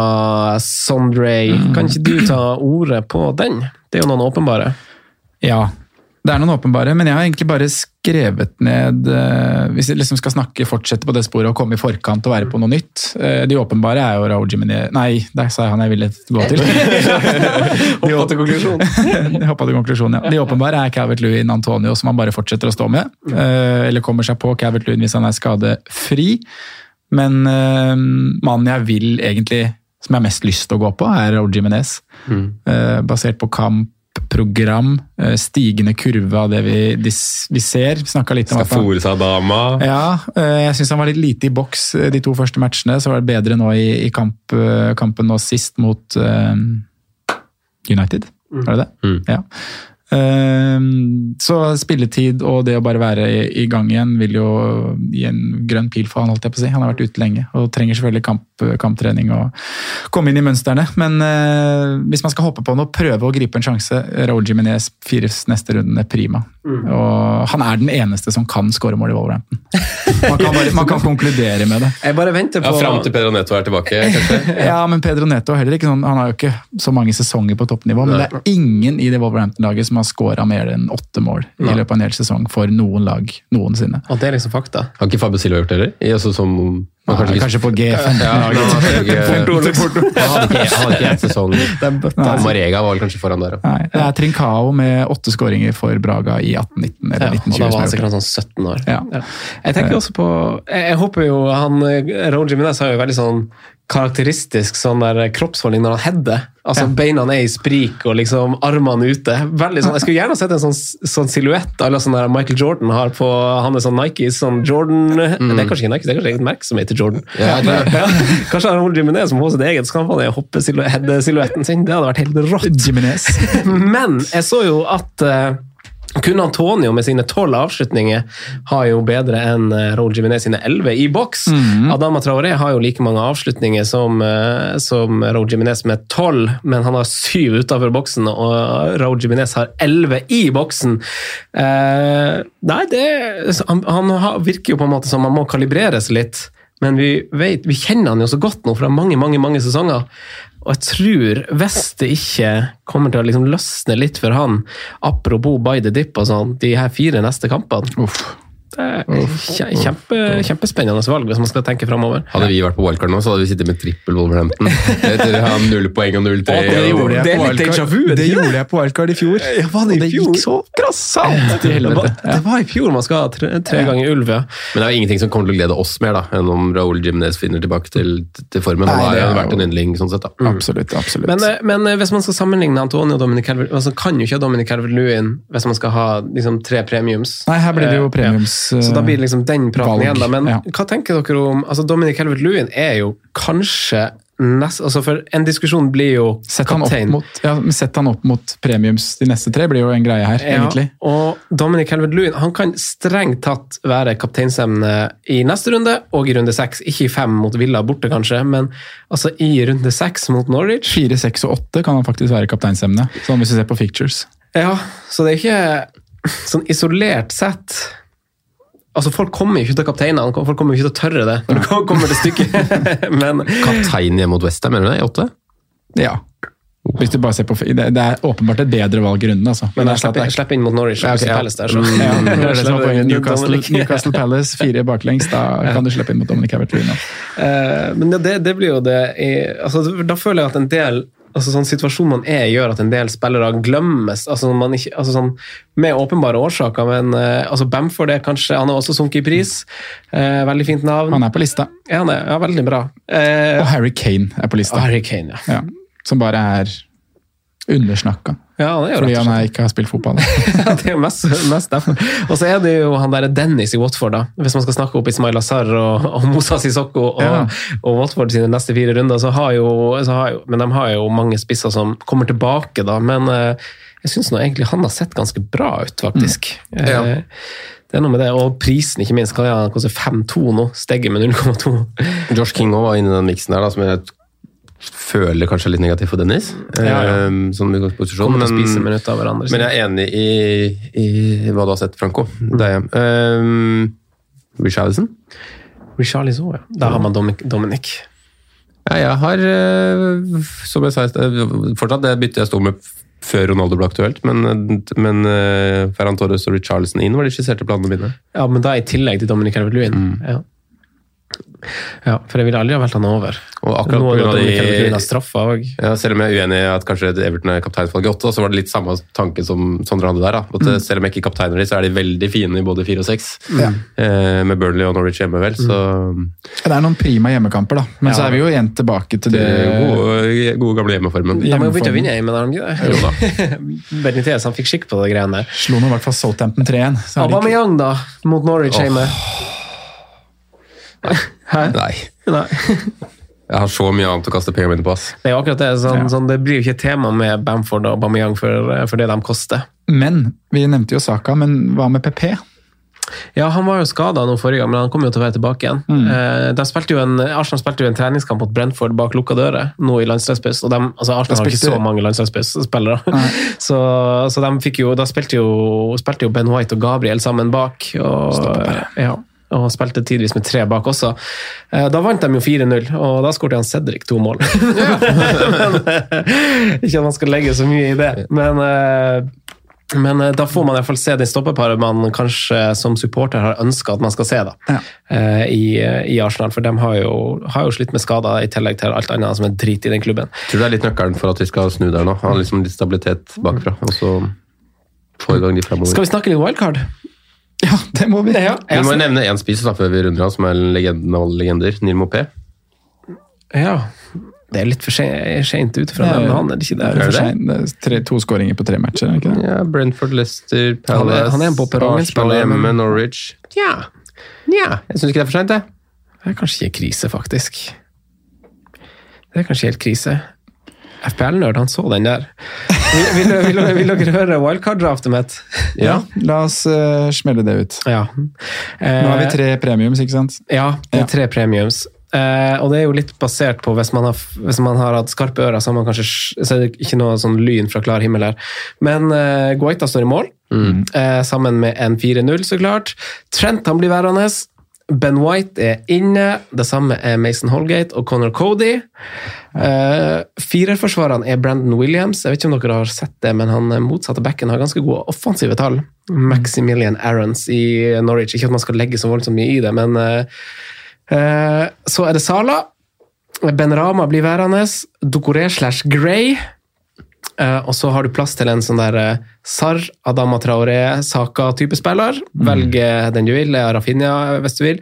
Sondre. Kan ikke du ta ordet på den? Det er jo noen åpenbare. Ja, det er noen åpenbare, men jeg har egentlig bare skrevet ned eh, Hvis jeg liksom skal snakke, fortsette på det sporet og komme i forkant og være på noe nytt. eh, de åpenbare er jo Raoul Jiménez Nei, der sa jeg han jeg ville gå til. <laughs> Hoppa til konklusjonen. <laughs> Hoppa til konklusjonen, ja. De åpenbare er Cavert Lewin Antonio, som han bare fortsetter å stå med. eh, eller kommer seg på Cavert Lewin hvis han er skadefri. Men mannen jeg vil egentlig, som jeg har mest lyst til å gå på, er Raúl Jiminez. Eh, basert på kampprogram, eh, stigende kurve av det vi, de, vi ser. Snakka litt om Skal seg dama. ja, øh, jeg syns han var litt lite i boks øh, de to første matchene. Så var det bedre nå i, i kamp, kampen nå sist mot um, United. Var det det? Mm. Ja. Ehm, så spilletid og det å bare være i, gang igjen vil jo gi en grønn pil for han, holdt jeg på å si. Han har vært ute lenge og trenger selvfølgelig kamp, kamptrening og komme inn i mønstrene. Men øh, hvis man skal hoppe på noe, prøve å gripe en sjanse. Raul Jiménez fires neste runde prima. Og han er den eneste som kan skåre mål i Wolverhampton. Man kan, bare, man kan konkludere med det. <laughs> Jeg bare venter Ja, på Fram til Pedro Neto er tilbake, kanskje. <laughs> Ja, men Pedro Neto er heller ikke sånn, han har jo ikke så mange sesonger på toppnivå, men det er ingen i det Wolverhampton-laget som har skåra mer enn åtte mål i løpet av en hel sesong for noen lag noensinne. Og det er liksom fakta. Har ikke Fabio Silva gjort det heller? Altså, som, man Kanskje, kanskje på G15. Ja, han hadde ikke- ett sesong. Marega var vel kanskje foran der. Nei, det er Trincao med åtte skåringer for Braga i 18-19 Ja, og 1920. da var han sikkert sånn 17 år. Ja. Jeg tenker også på Jeg, jeg håper jo han Raúl Minez har jo veldig sånn karakteristisk sånn der kroppsholdning når han header. Altså Beina er i sprik og liksom armene ute. Veldig sånn, Jeg skulle gjerne sett en sånn, sånn silhuett à la sånn der Michael Jordan har på Han er sånn Nike sånn Jordan Det er kanskje ikke Nike, det er kanskje eget merke som heter Jordan. Ja, det er- Ja, <laughs> kanskje Raúl Jiminez som har sitt eget, så kan han hoppe silhuetten sin. Det hadde vært helt rått. Jimenez. <laughs> Men jeg så jo at uh, kun Antonio med sine tolv avslutninger har jo bedre enn Raul Raúl Jiménez sine elleve i boks. Adama Traoré har jo like mange avslutninger som, uh, som Raúl Jiménez med tolv, men han har syv utenfor boksen, og Raúl Jiménez har elleve i boksen. Eh, nei, det Han, han virker jo på en måte som han må kalibreres litt. Men vi, vet, vi kjenner han jo så godt nå fra mange mange, mange sesonger. Og jeg tror, hvis det ikke kommer til å liksom løsne litt for han, apropos by the dip og sånn, de her fire neste kampene Det er kjempe, kjempespennende valg hvis man skal tenke framover. Hadde vi vært på wildcard nå, så hadde vi sittet med trippel Wolverhampton. Etter å ha null poeng og null tre. Det gjorde jeg det det Det gjorde jeg på wildcard i fjor. Ja, var det i fjor? det gikk så grassat Det var, det var i fjor man skal ha tre, tre ganger ulv, ja. Men det er jo ingenting som kommer til å glede oss mer da, enn om Raúl Jimenez finner tilbake til, til formen. Han Nei, har jo vært en yndling sånn sett. da. Absolutt, absolutt. Men, eh, men eh, hvis man skal sammenligne Antonio og Dominic Calvert altså kan jo ikke Dominic Calvert-Lewin hvis man skal ha liksom, tre premiums. Nei, her blir det jo Eh, premiums, Så da blir det liksom den praten valg, igjen, da. Men ja. hva tenker dere om altså Dominic Helvet-Lewin er jo kanskje nest, altså For en diskusjon blir jo Sett han, kaptein. mot, ja, sett han opp mot premiums de neste tre, blir jo en greie her, egentlig. Og Dominic Helvet-Lewin han kan strengt tatt være kapteinsemne i neste runde og i runde seks. Ikke i fem mot Villa borte, kanskje, men altså i runde seks mot Norwich. Fire, seks og åtte kan han faktisk være kapteinsemne, sånn hvis vi ser på fictures. Ja, så det er ikke sånn isolert sett Altså, Folk kommer jo ikke til kapteinene, folk kommer jo ikke til å tørre det når det kommer til stykket. <laughs> Men Kaptein hjemme mot Westham, mener du det? I åtte? Ja. Hvis du bare ser på, det, det er åpenbart et bedre valg i runden, altså. Men Men er slipper, jeg inn mot Norwich og Ja, ok, ja. Palace der, så Ja, <laughs> det er det som er poenget. Newcastle, <laughs> Newcastle Palace, fire baklengs. Da kan du slippe inn mot Dominic Calvert-Lewin. Eh, Men det, det, det blir jo det i, altså, Da føler jeg at en del altså sånn Situasjonen man er i, gjør at en del spillere glemmes. altså man ikke, altså sånn, Med åpenbare årsaker, men uh, altså Bamford er kanskje Han har også sunket i pris. Uh, veldig fint navn. Han er på lista. Ja, han er, ja, veldig bra. Uh, Og Harry Kane er på lista. Harry Kane, ja. Ja, som bare er undersnakka. ja det er jo Fordi han er, ikke har spilt fotball. <laughs> ja, det er jo mest, mest derfor. Og så er det jo han der Dennis i Watford, da. Hvis man skal snakke opp Ismail Azar og, og Moussa Sissoko og, Ja. og Watford sine neste fire runder, så har jo, så har jo Men de har jo mange spisser som kommer tilbake, da. Men eh, jeg syns nå egentlig han har sett ganske bra ut, faktisk. Ja. Eh, Det er noe med det, Og prisen, ikke minst. Hva er han? Koster 5-2 nå. Steget med 0,2. Josh King var inne i den miksen der, da, som jeg føler kanskje litt negativt for Dennis. Ja, ja. Sånn posisjon, Men, hverandre. men jeg er enig i, i hva du har sett, Franco. Det er jeg. Um, Richarlison? Richarlison, ja. Da har man Dominic. Dominic. Ja, jeg har, eh, som jeg sa, fortsatt det byttet jeg sto med før Ronaldo ble aktuelt, men, men eh, Ferran Torres og Richarlison inn var de skisserte planene mine. Ja, men da i tillegg til Dominic Calvert-Lewin. Ja. Ja, for jeg ville aldri ha valgt han over. Og akkurat Noe er av de straffa òg. ja, Selv om jeg er uenig i at kanskje Everton er i åtte, så var det litt samme tanke som Sondre hadde der. Da. At mm. Selv om jeg ikke kapteiner de, så er de veldig fine i både fire og seks. Mm. Eh, med Burnley og Norwich hjemme, vel. Så Det er noen prima hjemmekamper, da. Men så er vi jo igjen tilbake til det det er gode, gode gamle hjemmeformen. De har jo begynne å vinne hjemme, har de ikke det? <laughs> Benitez han fikk skikk på det greiene der. Slo nå i hvert fall Southampton 3-1. så er det Aubameyang, da, mot Norwich hjemme. hjemme. <laughs> Hæ? Nei. Nei. <laughs> Jeg har så mye annet å kaste pengene mine på. ass. Det er jo akkurat det. Sånn, Ja. sånn, det blir jo ikke tema med Bamford og Bamiyang for, for det de koster. Men vi nevnte jo Saka, men hva med PP? Ja, Han var jo skada forrige gang, men han kommer jo til å være tilbake igjen. Eh, de spilte jo en, Arsenal spilte jo en treningskamp mot Brentford bak lukka dører nå i landslagspause. og de, altså Arsenal har ikke så mange landslagsspillere. <laughs> så, så de fikk jo, da spilte jo, spilte jo Ben White og Gabriel sammen bak. Og, ja, og spilte tidvis med tre bak også. Eh, Da vant de jo 4-0, og da skåret han Cedric to mål. <laughs> men, <laughs> ikke at man skal legge så mye i det, men eh, men eh, da får man i hvert fall se det stoppeparet man kanskje som supporter har ønska at man skal se da, Ja. eh, i, i Arsenal. For de har jo, har jo slitt med skader, i tillegg til alt annet som er drit i den klubben. Jeg tror det er litt nøkkelen for at vi skal snu der nå. Ha liksom litt stabilitet bakfra, og så få i gang de fremover. Skal vi snakke litt wildcard? Ja, det må vi. Ja, Vi må nevne én spiser da, før vi runder av, som er legenden av alle legender. Neil Mopé. ja. Det er litt for seint ut fra Ja, den, ja. han er det ikke Det er det. Det er tre, to skåringer på tre matcher, er det ikke det? Ja, Brentford, Leicester, Han er- Palace, han er Arsenal hjemme, Norwich. Nja, Ja. jeg syns ikke det er for seint, det. Det er kanskje ikke krise, faktisk. Det er kanskje helt krise. FPL-nerd, han så den der. Vil, vil, vil, vil dere høre wildcard-draftet mitt? Ja, la oss uh, smelle det ut. Ja. Nå har vi tre premiums, ikke sant? Ja, det er Ja. tre premiums. Eh, og det er jo litt basert på hvis man har, hvis man har hatt skarpe ører, så, kanskje, så er det ikke noe sånn lyn fra klar himmel her. Men eh, Guaita står i mål, eh, sammen med en 4-0, så klart. Trent han blir værende. Ben White er inne, det samme er Mason Holgate og Connor Cody. Uh, Firerforsvarerne er Brandon Williams. Jeg vet ikke om dere har sett det, men han motsatte backen har ganske gode offensive tall. Maximilian Aarons i Norwich. Ikke at man skal legge så voldsomt mye i det, men uh, uh, Så er det Sala. Ben Rama blir værende. Ducoré slash Gray. Uh, og så har du plass til en sånn der uh, Sar, Adama Traoré, Saka-type spiller. Velg uh, den du vil. Rafinha, hvis du vil.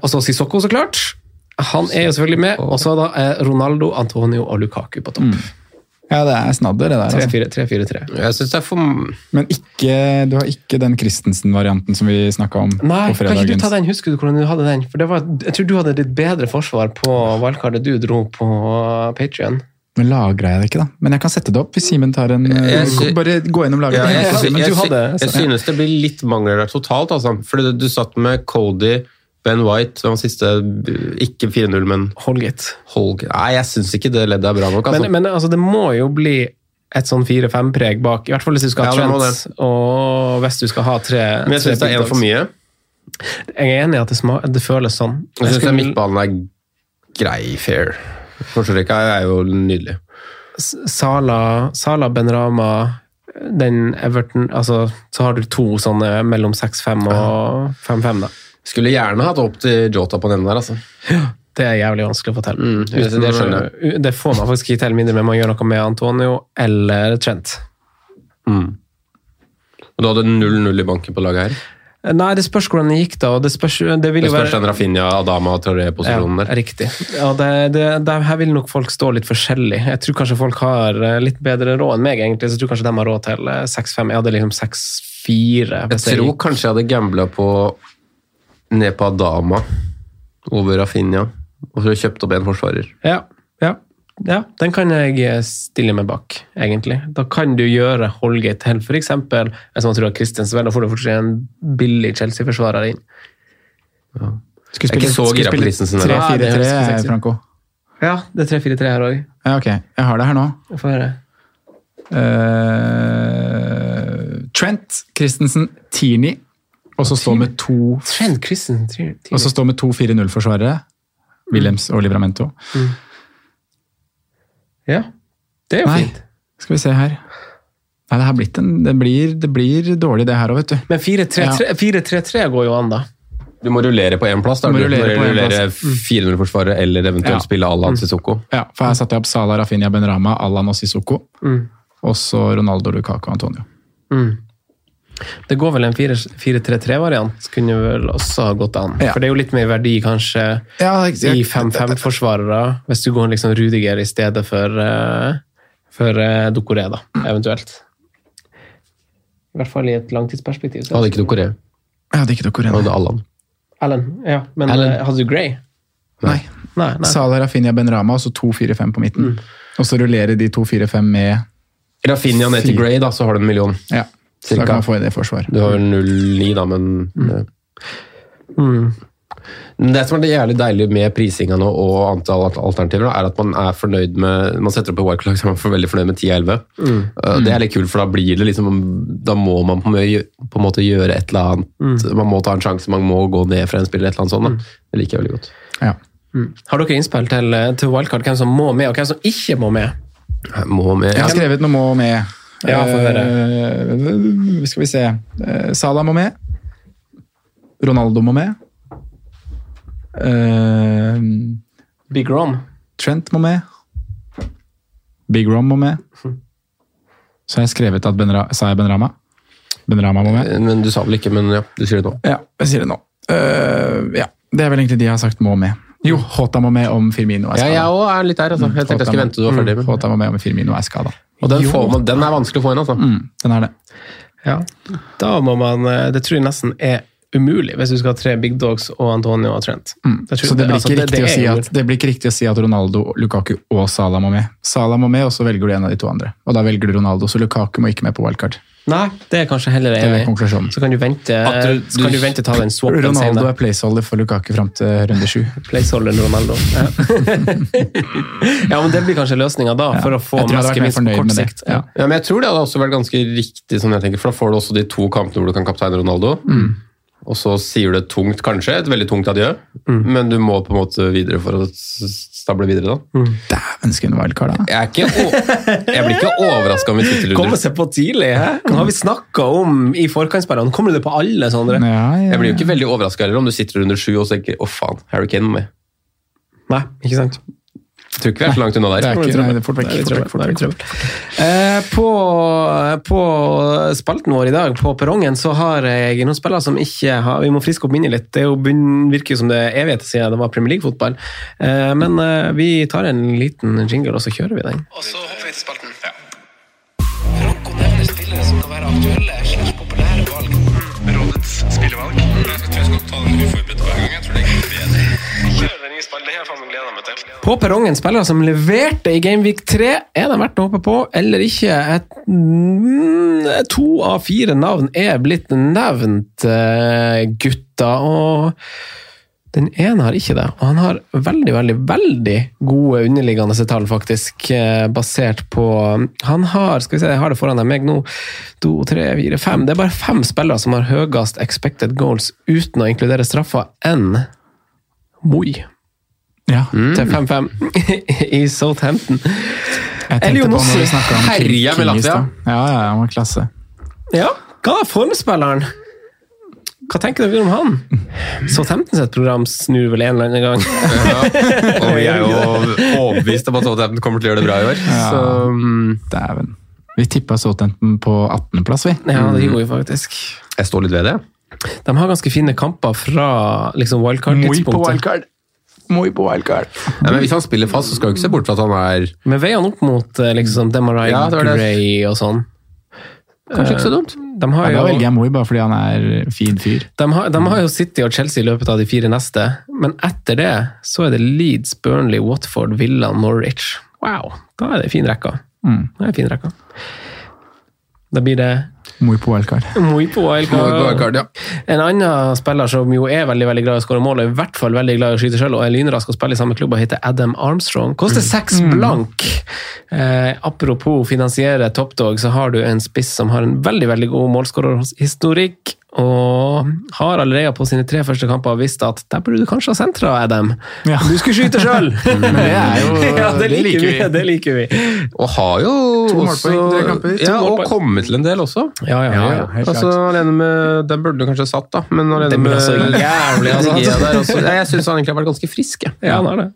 Og så Sissoko, så klart. Han er jo selvfølgelig med. Og så da er Ronaldo, Antonio og Lukaku på topp. Ja, det er snadder, det der. Altså. 3-4-3. Jeg synes det er for Men ikke, du har ikke den Christensen-varianten som vi snakka om Nei, på kan ikke du ta den? Husker du hvordan du hadde den? For det var, Jeg tror du hadde litt bedre forsvar på wildcardet du dro på Patrion. Men lagra jeg det ikke, da? Men jeg kan sette det opp hvis Simen tar en Jeg Bare gå gjennom ja, lageret. jeg, Ja, sy- jeg, du sy- jeg synes det blir litt mangler der totalt, altså. For du, satt med Cody, Ben White, var siste Ikke 4-0, men Holgate. Holg... Nei, jeg syns ikke det leddet er bra nok, altså. Men, men altså, det må jo bli et sånn 4-5-preg bak. I hvert fall hvis du skal ha Ja, Trent, og hvis du skal ha tre Men jeg syns det er én for mye. Jeg er enig i at det, sma- det føles sånn. Jeg syns skulle- midtbanen er grei, fair. Forsvarsrekka er jo nydelig. Sala, Sala Benrama, den Everton altså, Så har du to sånne mellom 6-5 og 5-5, da. Skulle gjerne hatt opp til Jota på denne der, altså. Det er jævlig vanskelig å få til. Mm, det- det det får man faktisk ikke til, mindre med man gjør noe med Antonio eller Trent. Mm. Og du hadde 0-0 i banken på laget her. Nei, det spørs hvordan det gikk, da. og Det spørs, det vil Det spørs være den Rafinha, Adama og Traoré-posisjonen ja, der. Riktig. Ja, det, det, her vil nok folk stå litt forskjellig. Jeg tror kanskje folk har eh, litt bedre råd enn meg, egentlig. Så jeg tror kanskje de har råd til eh, 6-5. Jeg hadde liksom 6-4. Jeg tror kanskje jeg hadde gambla på ned på Adama over Rafinha, og så kjøpt opp en forsvarer. Ja, ja, ja, den kan jeg eh, stille meg bak, egentlig. Da kan du gjøre Holgate til f.eks. hvis man tror at Christensen da får du fortsatt en billig Chelsea-forsvarer inn. Skulle Jeg er ikke så skulle gira på spille Christensen det 3-4-3, høres ikke sexy ut. Franco. Ja, det er 3-4-3 her òg. Ja, ok. Jeg har det her nå. Jeg får høre. Uh, Trent, Christensen, Tierney. Og så stå med to Trent Christensen Tierney. Og så stå med to 4-0-forsvarere. Williams og Livramento. Ja, det er jo Nei. fint. Skal vi se her. Nei, det, blitt en, det, blir, det blir dårlig, det her òg, vet du. Men 4-3-3 4-3-3 går jo an, da. Du må rullere på én plass. Da. Du må Du må rullere rullere plass. Mm. 400-forsvaret eller eventuelt Ja. spille Alan Sissoko. Ja, for her satte jeg opp Salah, Rafinha, Benrama, Allan og Sissoko. Mm. Og så Ronaldo, Lukaku og Antonio. Det går vel en 4-3-3-variant, kunne vel også ha gått an. Ja. For det er jo litt mer verdi, kanskje, i 5-5-forsvarere, hvis du går liksom Rudiger i stedet for, uh, for uh, Dokoré, da, eventuelt. I hvert fall i et langtidsperspektiv. Jeg hadde ikke noe Jeg hadde ikke Jeg Dokoré. hadde Allan. Allan, ja. Men Allen. eh, hadde du Gray? Nei. Nei, nei. Salah, Rafinha, Benrama og så 2-4-5 på midten. Og så rullerer de 2-4-5 med Rafinha ned til Grey Gray, da, så har du en million. Ja, så da kan man få i forsvar. Du har vel 0,9 da, men eh, Mm. Det som er det jævlig deilig med prisinga nå og antall alternativer, da, er at man er fornøyd med Man setter opp et wildcard, <laughs> så er man veldig fornøyd med 10-11. Uh, Det er litt kult, for da blir det liksom Da må man på en måte gjøre et eller annet. Man må ta en sjanse, man må gå ned fra en spiller, et eller annet sånt. Da. Det liker jeg veldig godt. Ja. Har dere innspill til, eh, til wildcard, hvem som må med, og hvem som ikke må med? Jeg Må med, Jeg har skrevet noe må med. Ja, få høre. Uh, skal vi se. uh, Salah må med. Ronaldo må med. Uh, Big Rom. Trent må med. Big Rom må med. Så har jeg skrevet at Benra, sa jeg Benrama. Benrama må med. Men du sa vel ikke, men ja, du sier det nå. Ja, jeg sier det nå. Uh, ja, Det er vel egentlig de jeg har sagt må med. Jo, Hota må med om Firmino er Ja, jeg òg er litt der. Altså. Jeg tenkte jeg skulle vente til du var ferdig. Men. Hota må med om Firmino er skada. Og den, får man, den er vanskelig å få inn, altså. Mm, den er det. Ja. Da må man eh, Det tror jeg nesten er umulig, hvis du skal ha tre big dogs og Antonio og Trent. Det Så det blir, altså, å er si at, det blir ikke riktig å si at Ronaldo, Lukaku og Salah må med. Salah må med, og så velger du en av de to andre. Og da velger du Ronaldo, så Lukaku må ikke med på wildcard. Nei, det er kanskje heller Det er konklusjonen. Så kan du vente At du- Så kan du vente ta den swappen Ronaldo senere. er placeholder for Lukaku fram til runde sju. <laughs> Placeholder Ronaldo. Ja. <laughs> ja, men det blir kanskje løsninga da, for å få Jeg tror jeg hadde vært på kort sikt. Ja. Ja, men jeg tror det hadde også vært ganske riktig, sånn jeg tenker, for da får du også de to kampene hvor du kan kapteine Ronaldo. og så sier du et tungt, kanskje, et veldig tungt adjø, men du må på en måte videre for å stable videre, da. Dæven, skulle en wildcard, da. Jeg, blir ikke overraska om vi sitter Komme under. seg på tidlig, hæ? Nå har vi snakka om i forkantsperioden? Kommer det på alle, Sondre? Ja, ja, Jeg blir jo ikke veldig overraska heller om du sitter under sju og tenker 'å faen, Harry Kane må med'. Nei, ikke sant? Jeg tror ikke vi er så langt unna Det der. er ikke, nei, det er fort vekk. er vi Fort vekk, fort da er vi vekk. Eh, på, på spalten vår i dag, på perrongen, så har jeg noen spillere som ikke har Vi må friske opp minnet litt. Det er jo virker jo som det er evigheter siden det var Premier League-fotball. Eh, men eh, vi tar en liten jingle, og så kjører vi den. Og så hopper vi til spalten. Franco nevner spillere som kan være aktuelle slags populære valg. Rådets spillevalg. Den nye spillet. Det har jeg gleda meg til. På perrongen spillere som leverte i Gameweek 3. Er de verdt å håpe på eller ikke? Et, mm, to av fire navn er blitt nevnt, eh, gutta. Og den ene har ikke det, og han har veldig, veldig, veldig gode underliggende tall, faktisk, eh, basert på Han har skal vi se, jeg har det foran meg nå. To, tre, fire, fem. Det er bare fem spillere som har høyest expected goals uten å inkludere straffer, enn Moi Ja. til 5-5 <laughs> i Southampton. Elio om herja med Latvia. Ja, ja, han var klasse. Ja, hva er formspilleren? Hva tenker dere om han? Southampton sitt program snur vel en eller annen gang. Og vi er jo overbevist om at Southampton kommer til å gjøre det bra i år. Så mm, Dæven. Vi tippa Southampton på 18.-plass, vi. Ja, det gjorde vi faktisk. jeg står litt ved det. De har ganske fine kamper fra liksom Moi på wildcard-tidspunktet. Moi på wildcard. Ja, men hvis han spiller fast, så skal du ikke se bort fra at han er Med han opp mot eh, liksom Demarai Ja, det det. Gray og sånn. kanskje ikke så dumt. De har, Ja, da jo, velger jeg Moi bare fordi han er fin fyr. de, har, de har jo City og Chelsea i løpet av de fire neste, men etter det så er det Leeds, Burnley, Watford, Villa, Norwich. Wow, da er det fin rekka. Mm. Da er det fin rekka. Da blir det Moi på wildcard. Moi på wildcard. Wildcard, ja. En annen spiller som jo er veldig veldig glad i å skåre mål, og i hvert fall veldig glad i å skyte selv, og er lynrask og spiller i samme klubb, og heter Adam Armstrong. Koster seks blank. Eh, apropos finansiere toppdog, så har du en spiss som har en veldig veldig god målskårerhistorikk, og har allerede på sine tre første kamper visst at der burde du kanskje ha sentra, Adam. Ja. Du skulle skyte sjøl! <laughs> Det er jo ja, det, liker vi. Det liker vi. Og har jo To også kamper. To Ja, og kommet til en del også. Ja, ja, ja. ja Altså, alene med, Den burde du kanskje satt, da. Men alene med jævlig, altså. <laughs> Jeg syns han egentlig har vært ganske frisk. Ja, han har det.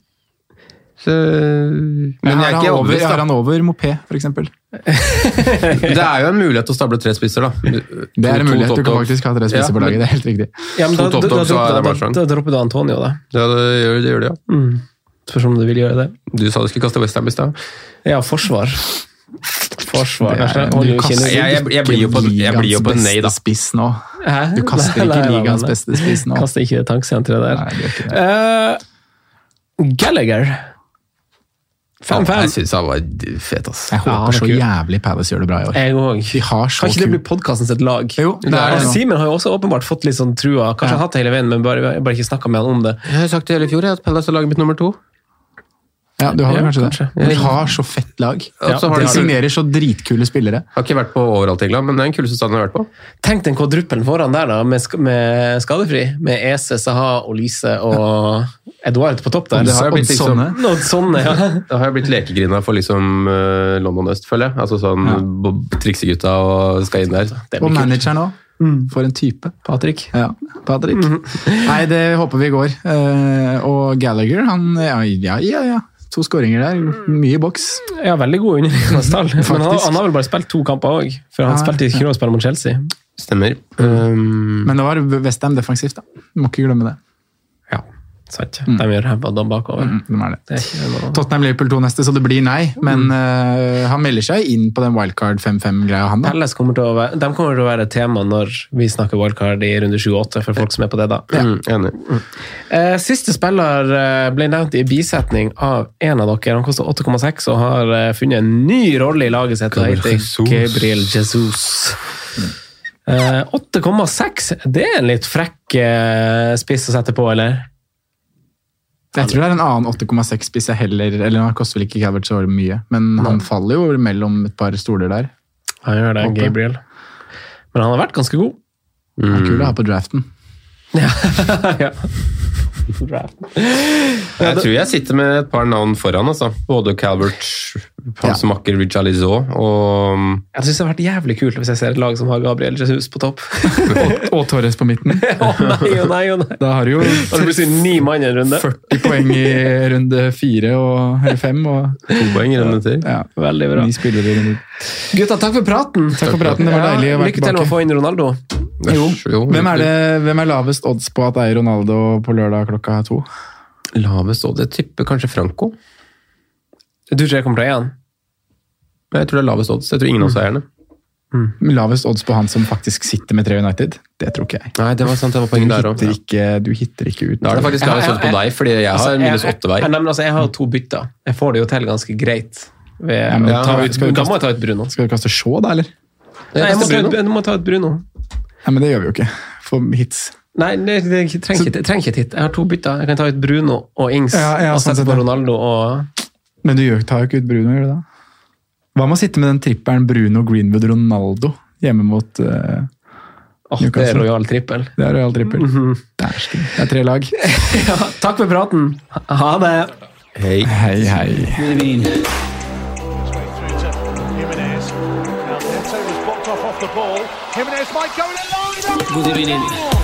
Så, men, jeg er, ikke over, er han over mopé, f.eks.? <laughs> det er jo en mulighet til å stable tre spisser, da. Det er en mulighet. Du kan faktisk ha tre spisser på laget, det er helt riktig. Ja, men da, da, sånn. da, da, dropper du Antonio, da. Ja, det gjør det, gjør det ja. Mm. Spørs om du vil gjøre det. Du sa du skulle kaste Westham i stad. Ja, forsvar. Forsvar, kanskje. Jeg, blir jo på, nei, da. Spiss nå. Du kaster ikke ligaens beste spiss nå. Kaster ikke det tanksenteret der. Eh, Gallagher. 5 -5. Jeg syns han var fet, ass. Jeg håper ja, så kul. jævlig Palace gjør det bra i år. Jeg òg. Kan ikke det bli podkasten sitt lag? Jo, det er, det. Simen har jo også åpenbart fått litt sånn trua. Kanskje ja. han har hatt det hele veien, men bare, bare ikke snakka med han om det. Jeg har sagt det hele fjor, at Palace er laget mitt nummer to. Ja, du har Ja, kanskje, kanskje. det. De har så fett lag. Ja, har De de signerer så dritkule spillere. Har ikke vært på overalt i England, men det er den kuleste staden jeg har vært på. Tenk den kvadruppelen foran der, da, med, sk med skadefri. Med Ese, Saha, Olise og Eduard på topp der. Det har jo blitt liksom- Sånne. Sånne, ja. Har blitt lekegrina for liksom eh, London Øst, føler jeg. Altså sånn Ja. triksegutta og skal inn der. Og manageren òg. For en type. Patrick. Ja, Patrick. Nei, det håper vi går. Eh, og Gallagher, han Ja, ja, ja. ja. To skåringer der. Mye boks. Ja, veldig god underliggende. <laughs> Men han, han har vel bare spilt to kamper òg, for han Ja, spilte ikke noe spill mot Chelsea. Stemmer. Um, Men det var Westham defensivt, da. Må ikke glemme det. Ja, Mm. De gjør ræva da bakover. Mm, de er det. Det er ikke noe Tottenham-Liverpool 2 neste, så det blir nei. Men eh, han melder seg inn på den wildcard 5-5-greia, han da. Palace kommer til å være, de kommer til å være et tema når vi snakker wildcard i runde 28, for folk som er på det da. mm, enig. Uh, siste spiller eh, ble nevnt i bisetning av en av dere. Han koster 8,6 og har funnet en ny rolle i laget sitt. heter Jesus. Gabriel Jesus. Eh, 8,6, det er en litt frekk spiss å sette på, eller? Jeg tror det er en annen 8,6 spiss jeg heller Eller han koster vel ikke Calvert så mye, men han faller jo mellom et par stoler der. Han gjør det, Håper. Gabriel. Men han har vært ganske god. Han er kul å ha på draften. <laughs> ja. Jeg tror jeg sitter med et par navn foran. altså. Både Calvert, hans makker Richarlison og Jeg synes det har vært jævlig kult hvis jeg ser et lag som har Gabriel Jesus på topp. <laughs> Og, og Torres på midten. <laughs> Å nei, å nei, å nei. Da har du jo Da det plutselig ni mann i en runde. 40 poeng i runde fire og, eller fem. Og, to poeng i runde til. ja, Veldig bra. ni spillere i runde Gutta, takk for praten. Takk for praten, det var deilig å være Lykke til med å få inn Ronaldo. Jo. Jo, Hvem er, det, hvem er lavest odds på at det er Ronaldo på lørdag klokka to? Lavest odds? Jeg tipper kanskje Franco. Du tror jeg kommer til å eie han? Jeg tror det er lavest odds. Jeg tror ingen av oss eierne. Lavest odds på han som faktisk sitter med tre United? Det tror ikke jeg. Nei, det var sant, det var Du der òg. ikke, du hitter ikke ut. Da er det faktisk lavest odds på deg, fordi jeg Altså, har minus åtte vei. Nei, men altså, jeg har jo to bytter. Jeg får det jo til ganske greit. Ved, Ja, men ta ut, da må jeg ta ut Bruno. Skal du kaste Shaw, da, eller? Nei, jeg må ta ut, jeg må ta ut Bruno. Nei, men det gjør vi jo ikke. For hits. Nei, det, det, trenger ikke, trenger ikke et hit. Jeg har to bytter. Jeg kan ta ut Bruno og Ings Ja, ja, og sånn sette sett, på. Ronaldo og Men du tar jo ikke ut Bruno, gjør du det? Hva med å sitte med den trippelen Bruno, Greenwood, Ronaldo hjemme mot uh, Åh, Det er rojal trippel. Det er Real Trippel. Dæsken. Det er tre lag. <laughs> Ja, takk for praten. Ha det. Hei. Hei, hei. Jimenez might go in alone. Good evening.